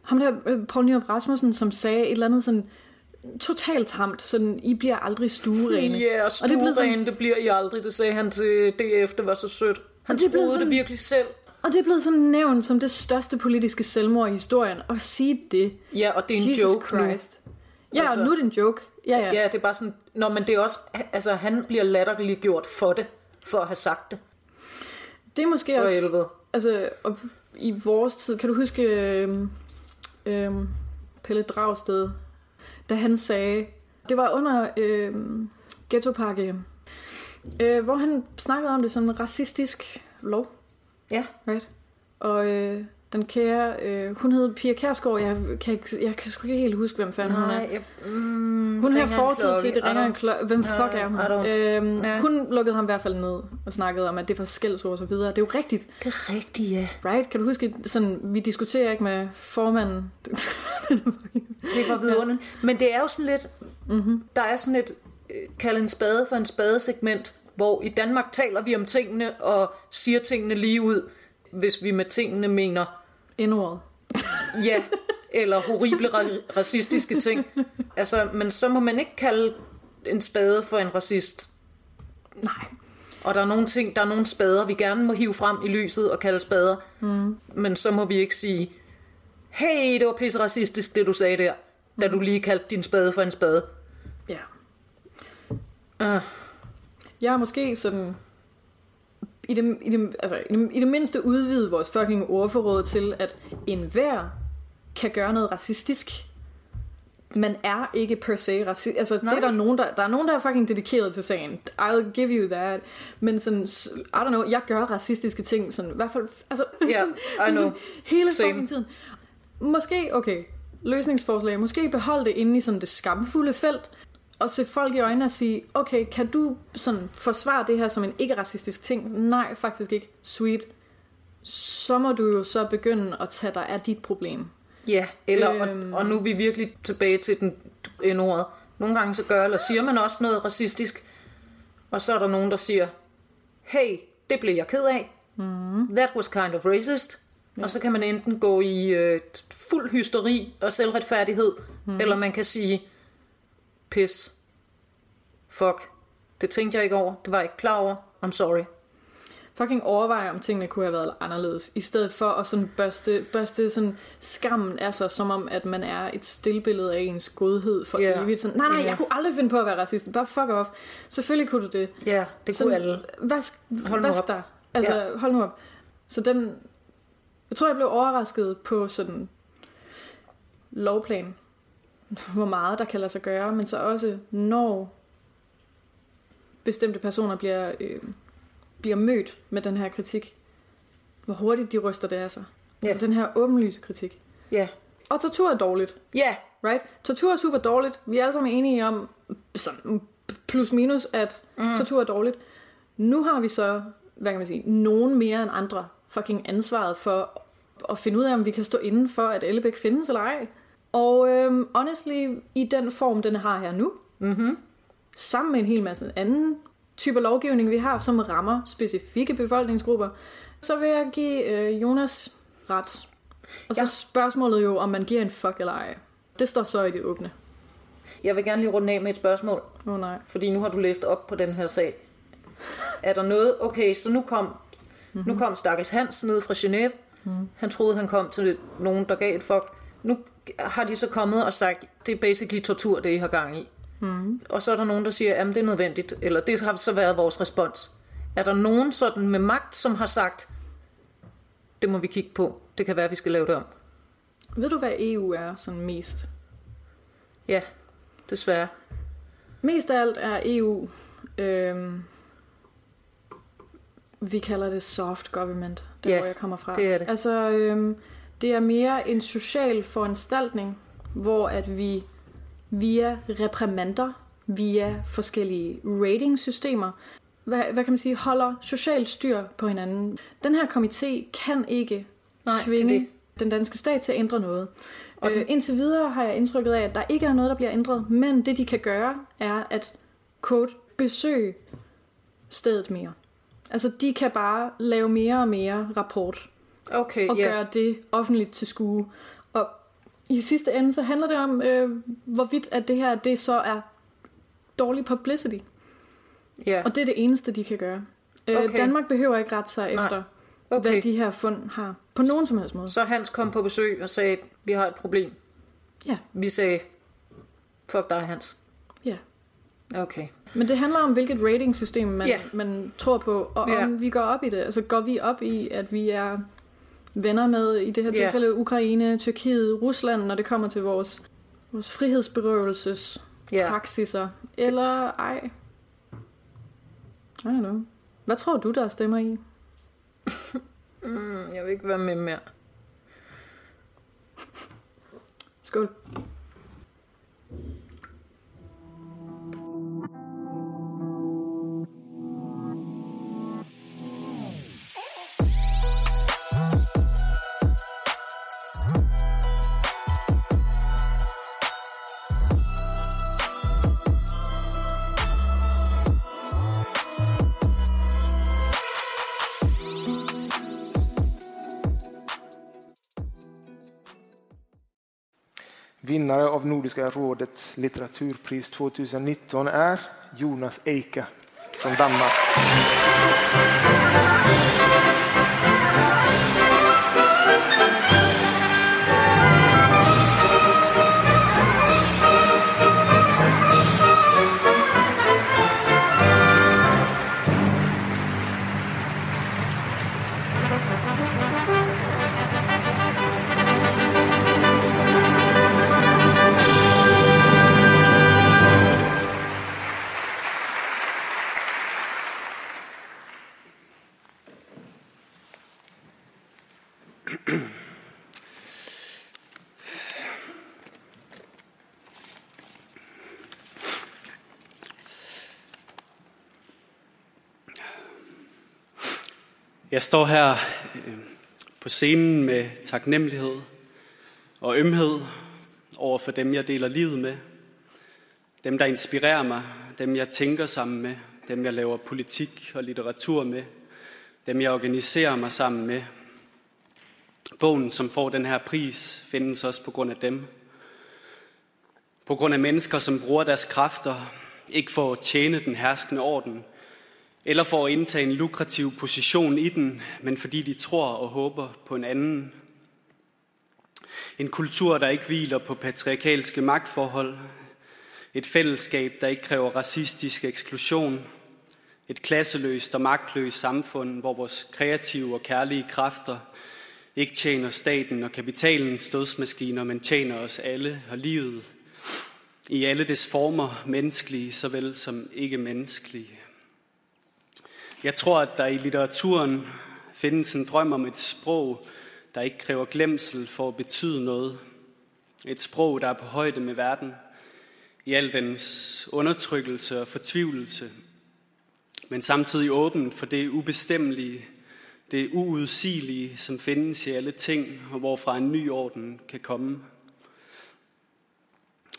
Ham der, øh, Poul Nyrup Rasmussen, som sagde et eller andet sådan totalt tamt, sådan, I bliver aldrig stuerene. Ja, og Og det blevet sådan- det bliver I aldrig. Det sagde han til DF, det var så sødt. Han det troede sådan- det virkelig selv. Og det er blevet sådan nævnt som det største politiske selvmord i historien, og sige det. Ja, og det er en Jesus joke nu. Christ. Ja, altså, nu er det en joke. Ja, ja. Ja, det er bare sådan, Nå, men det er også, altså han bliver latterligt gjort for det, for at have sagt det. Det er måske For også... helvede. Altså, og i vores tid, kan du huske øh, øh, Pelle Dragsted, da han sagde, det var under øh, ghettopakke, øh, hvor han snakkede om det som en racistisk lov, Ja, right? Og øh, den kære, øh, hun hed Pia Kærsgaard, jeg kan, ikke, jeg kan sgu ikke helt huske, hvem fanden hun er. jeg, mm, Hun har fortid til, det ringer en klokke. Hvem fuck Ja, er hun? Øhm, Ja. Hun lukkede ham i hvert fald ned og snakkede om, at det var skældsord og så videre. Det er jo rigtigt, Det er rigtigt, ja. right? Kan du huske, sådan, vi diskuterer ikke med formanden. Det var vidunderligt. Men det er jo sådan lidt, mm-hmm. der er sådan et, øh, kald en spade for en spadesegment, hvor i Danmark taler vi om tingene og siger tingene lige ud, hvis vi med tingene mener Indordet. ja, eller horrible ra- racistiske ting. Altså, men så må man ikke kalde en spade for en racist. Nej. Og der er nogle ting, der er nogle spader, vi gerne må hive frem i lyset og kalde spader. Mm. Men så må vi ikke sige, hey, det var pisse racistisk, det du sagde der, da du lige kaldte din spade for en spade. Ja. Uh, Jeg har måske sådan... I det, i, det, altså, i, det, I det mindste udvide vores fucking ordforråd til, at enhver kan gøre noget racistisk. Man er ikke per se racist. Altså, det er der nogen, der, der er nogen, der er fucking dedikeret til sagen. I'll give you that. Men sådan, I don't know, jeg gør racistiske ting, sådan, i hvert fald, altså, Ja, I know. hele Same. fucking tiden. Måske, okay, løsningsforslag, måske beholde det inde i sådan det skamfulde felt, og se folk i øjnene og sige, okay, kan du sådan forsvare det her som en ikke-racistisk ting? Nej, faktisk ikke. Sweet. Så må du jo så begynde at tage dig af dit problem. ja, eller, Øhm. og, og nu er vi virkelig tilbage til den en ordet. Nogle gange så gør eller siger man også noget racistisk, og så er der nogen, der siger, hey, det blev jeg ked af. Mm. That was kind of racist. Ja. Og så kan man enten gå i øh, fuld hysteri og selvretfærdighed, mm. eller man kan sige, pis, fuck, det tænkte jeg ikke over, det var jeg ikke klar over, I'm sorry. Fucking overveje, om tingene kunne have været anderledes, i stedet for at sådan børste, børste sådan skammen af sig, som om, at man er et stillbillede af ens godhed for yeah. evigt. Sådan, nej, nej, Ja. jeg kunne aldrig finde på at være racist. Bare fuck off. Selvfølgelig kunne du det. Ja, det kunne alle. Vask, Hold nu vask op. dig. Altså, ja. hold nu op. Så den... Jeg tror, jeg blev overrasket på sådan lovplan, hvor meget der kan lade sig gøre, men så også, når bestemte personer bliver, øh, bliver mødt med den her kritik, hvor hurtigt de ryster det af sig. Ja. Altså den her åbenlyse kritik. Ja, Og tortur er dårligt. ja, Right? Tortur er super dårligt. Vi er alle sammen enige om, sådan plus minus, at mm. tortur er dårligt. Nu har vi så, hvad kan man sige, nogen mere end andre fucking ansvaret for at finde ud af, om vi kan stå inden for, at Ellebæk findes eller ej. Og øhm, honestly, i den form, den har her nu, mm-hmm. sammen med en hel masse anden typer lovgivning, vi har, som rammer specifikke befolkningsgrupper, så vil jeg give øh, Jonas ret. Og så Ja. spørgsmålet jo, om man giver en fuck eller ej. Det står så i det åbne. Jeg vil gerne lige runde af med et spørgsmål, Åh oh, nej. fordi nu har du læst op på den her sag. Er der noget, okay, så nu kom, mm-hmm. nu kom Stakkels Hans ned fra Genève. Mm. Han troede, han kom til nogen, der gav et fuck. Nu har de så kommet og sagt, det er basically tortur, det I har gang i. Mm. Og så er der nogen, der siger, at det er nødvendigt, eller det har så været vores respons. Er der nogen sådan med magt, som har sagt, det må vi kigge på, det kan være, vi skal lave det om? Ved du, hvad EU er sådan mest? Ja, desværre. Mest af alt er EU, øhm, vi kalder det soft government, der Ja, hvor jeg kommer fra. det er det. Altså, øhm, det er mere en social foranstaltning, hvor at vi via reprimander, via forskellige ratingsystemer, hvad, hvad kan man sige, holder socialt styr på hinanden. Den her komité kan ikke Nej, Nej, det den danske stat til at ændre noget. Og Øh, indtil videre har jeg indtrykket af, at der ikke er noget, der bliver ændret, men det de kan gøre, er at quote, besøge stedet mere. Altså de kan bare lave mere og mere rapport Okay, og ja. gøre det offentligt til skue. Og i sidste ende, så handler det om, øh, hvorvidt at det her, det så er dårlig publicity. ja. Og det er det eneste, de kan gøre. Øh, Okay. Danmark behøver ikke rette sig Nej. efter, Okay. hvad de her fund har. På nogen som helst måde. Så Hans kom på besøg og sagde, vi har et problem. Ja. Vi sagde, Fuck dig, Hans. Ja. Okay. Men det handler om, hvilket ratingsystem man, Ja. man tror på, og om vi går op i det. Altså går vi op i, at vi er venner med, i det her tilfælde, Ukraine, Tyrkiet, Rusland, når det kommer til vores, vores frihedsberøvelses Ja. praksiser, eller ej. I don't know. Hvad tror du, der stemmer i? Mm, jeg vil ikke være med mere. Skål. Vinnare av Nordiska rådets litteraturpris 2019 är Jonas Eika från Danmark. Står her øh, på scenen med taknemmelighed og ømhed over for dem, jeg deler livet med. Dem, der inspirerer mig. Dem, jeg tænker sammen med. Dem, jeg laver politik og litteratur med. Dem, jeg organiserer mig sammen med. Bogen, som får den her pris, findes også på grund af dem. På grund af mennesker, som bruger deres kræfter, ikke for at tjene den herskende orden, eller for at indtage en lukrativ position i den, men fordi de tror og håber på en anden. En kultur, der ikke hviler på patriarkalske magtforhold. Et fællesskab, der ikke kræver racistisk eksklusion. Et klasseløst og magtløst samfund, hvor vores kreative og kærlige kræfter ikke tjener staten og kapitalens dødsmaskiner, men tjener os alle og livet i alle dets former, menneskelige såvel som ikke menneskelige. Jeg tror, at der i litteraturen findes en drøm om et sprog, der ikke kræver glemsel for at betyde noget. Et sprog, der er på højde med verden, i al dens undertrykkelse og fortvivlelse, men samtidig åbent for det ubestemmelige, det uudsigelige, som findes i alle ting, og hvorfra en ny orden kan komme.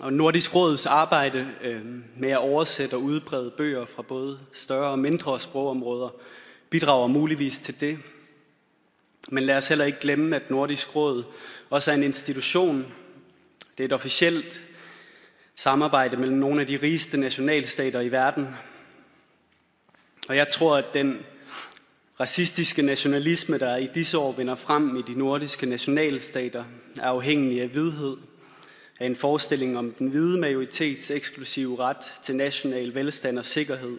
Og Nordisk Råds arbejde øh, med at oversætte og udbrede bøger fra både større og mindre sprogområder bidrager muligvis til det. Men lad os heller ikke glemme, at Nordisk Råd også er en institution. Det er et officielt samarbejde mellem nogle af de rigeste nationalstater i verden. Og jeg tror, at den racistiske nationalisme, der i disse år vinder frem i de nordiske nationalstater, er afhængig af vidhed, af en forestilling om den hvide majoritets eksklusive ret til national velstand og sikkerhed.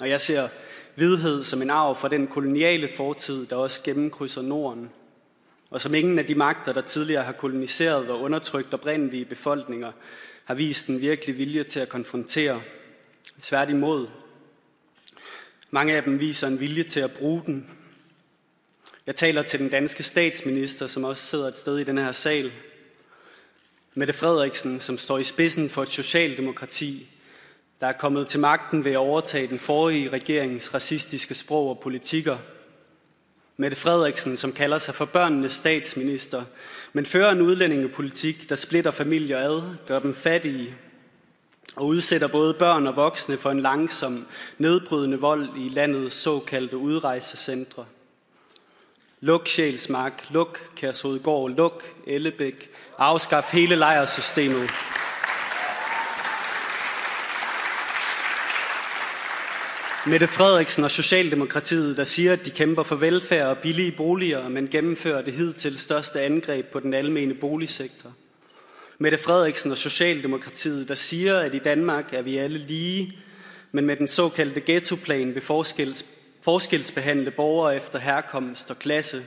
Og jeg ser hvidhed som en arv fra den koloniale fortid, der også gennemkrydser Norden, og som ingen af de magter, der tidligere har koloniseret og undertrykt oprindelige befolkninger, har vist en virkelig vilje til at konfrontere. Tværtimod. Mange af dem viser en vilje til at bruge den. Jeg taler til den danske statsminister, som også sidder et sted i den her sal, Mette Frederiksen, som står i spidsen for et socialdemokrati, der er kommet til magten ved at overtage den forrige regerings racistiske sprog og politikker. Mette Frederiksen, som kalder sig for børnenes statsminister, men fører en udlændingepolitik, der splitter familier ad, gør dem fattige og udsætter både børn og voksne for en langsom, nedbrydende vold i landets såkaldte udrejsecentre. Luk Sjælsmark, luk Kærshovedgård, luk Ellebæk, afskaf hele lejersystemet. Mette Frederiksen og Socialdemokratiet, der siger, at de kæmper for velfærd og billige boliger, men gennemfører det hidtil største angreb på den almene boligsektor. Mette Frederiksen og Socialdemokratiet, der siger, at i Danmark er vi alle lige, men med den såkaldte ghettoplan vil forskels, forskelsbehandle borgere efter herkomst og klasse.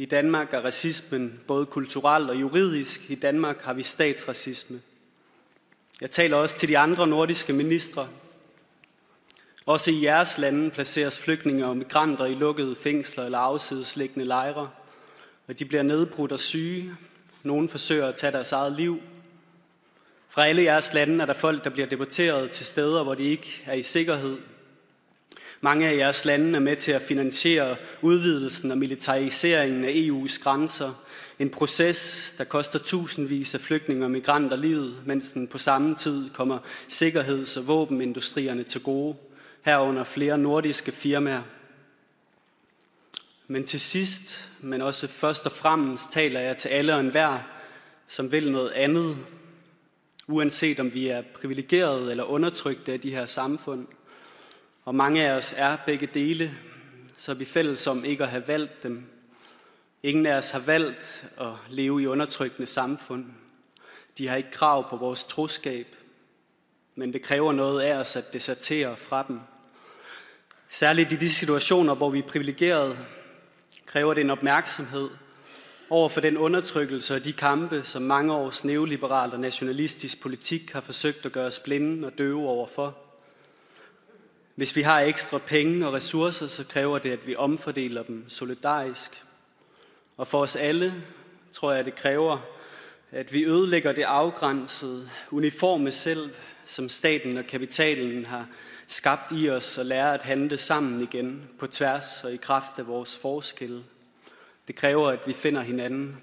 I Danmark er racismen både kulturel og juridisk. I Danmark har vi statsracisme. Jeg taler også til de andre nordiske ministre. Også i jeres lande placeres flygtninge og migranter i lukkede fængsler eller afsidesliggende lejre, og de bliver nedbrudt og syge. Nogle forsøger at tage deres eget liv. Fra alle jeres lande er der folk, der bliver deporteret til steder, hvor de ikke er i sikkerhed. Mange af jeres lande er med til at finansiere udvidelsen og militariseringen af EU's grænser. En proces, der koster tusindvis af flygtninge og migranter livet, mens den på samme tid kommer sikkerheds- og våbenindustrierne til gode, herunder flere nordiske firmaer. Men til sidst, men også først og fremmest, taler jeg til alle og enhver, som vil noget andet, uanset om vi er privilegerede eller undertrykte af de her samfund. Og mange af os er begge dele, så er vi fælles om ikke at have valgt dem. Ingen af os har valgt at leve i undertrykkende samfund. De har ikke krav på vores troskab, men det kræver noget af os at desertere fra dem. Særligt i de situationer, hvor vi er privilegerede, kræver det en opmærksomhed over for den undertrykkelse og de kampe, som mange års neoliberal og nationalistisk politik har forsøgt at gøre os blinde og døve overfor. Hvis vi har ekstra penge og ressourcer, så kræver det, at vi omfordeler dem solidarisk. Og for os alle tror jeg, det kræver, at vi ødelægger det afgrænsede, uniforme selv, som staten og kapitalen har skabt i os og lærer at handle sammen igen på tværs og i kraft af vores forskelle. Det kræver, at vi finder hinanden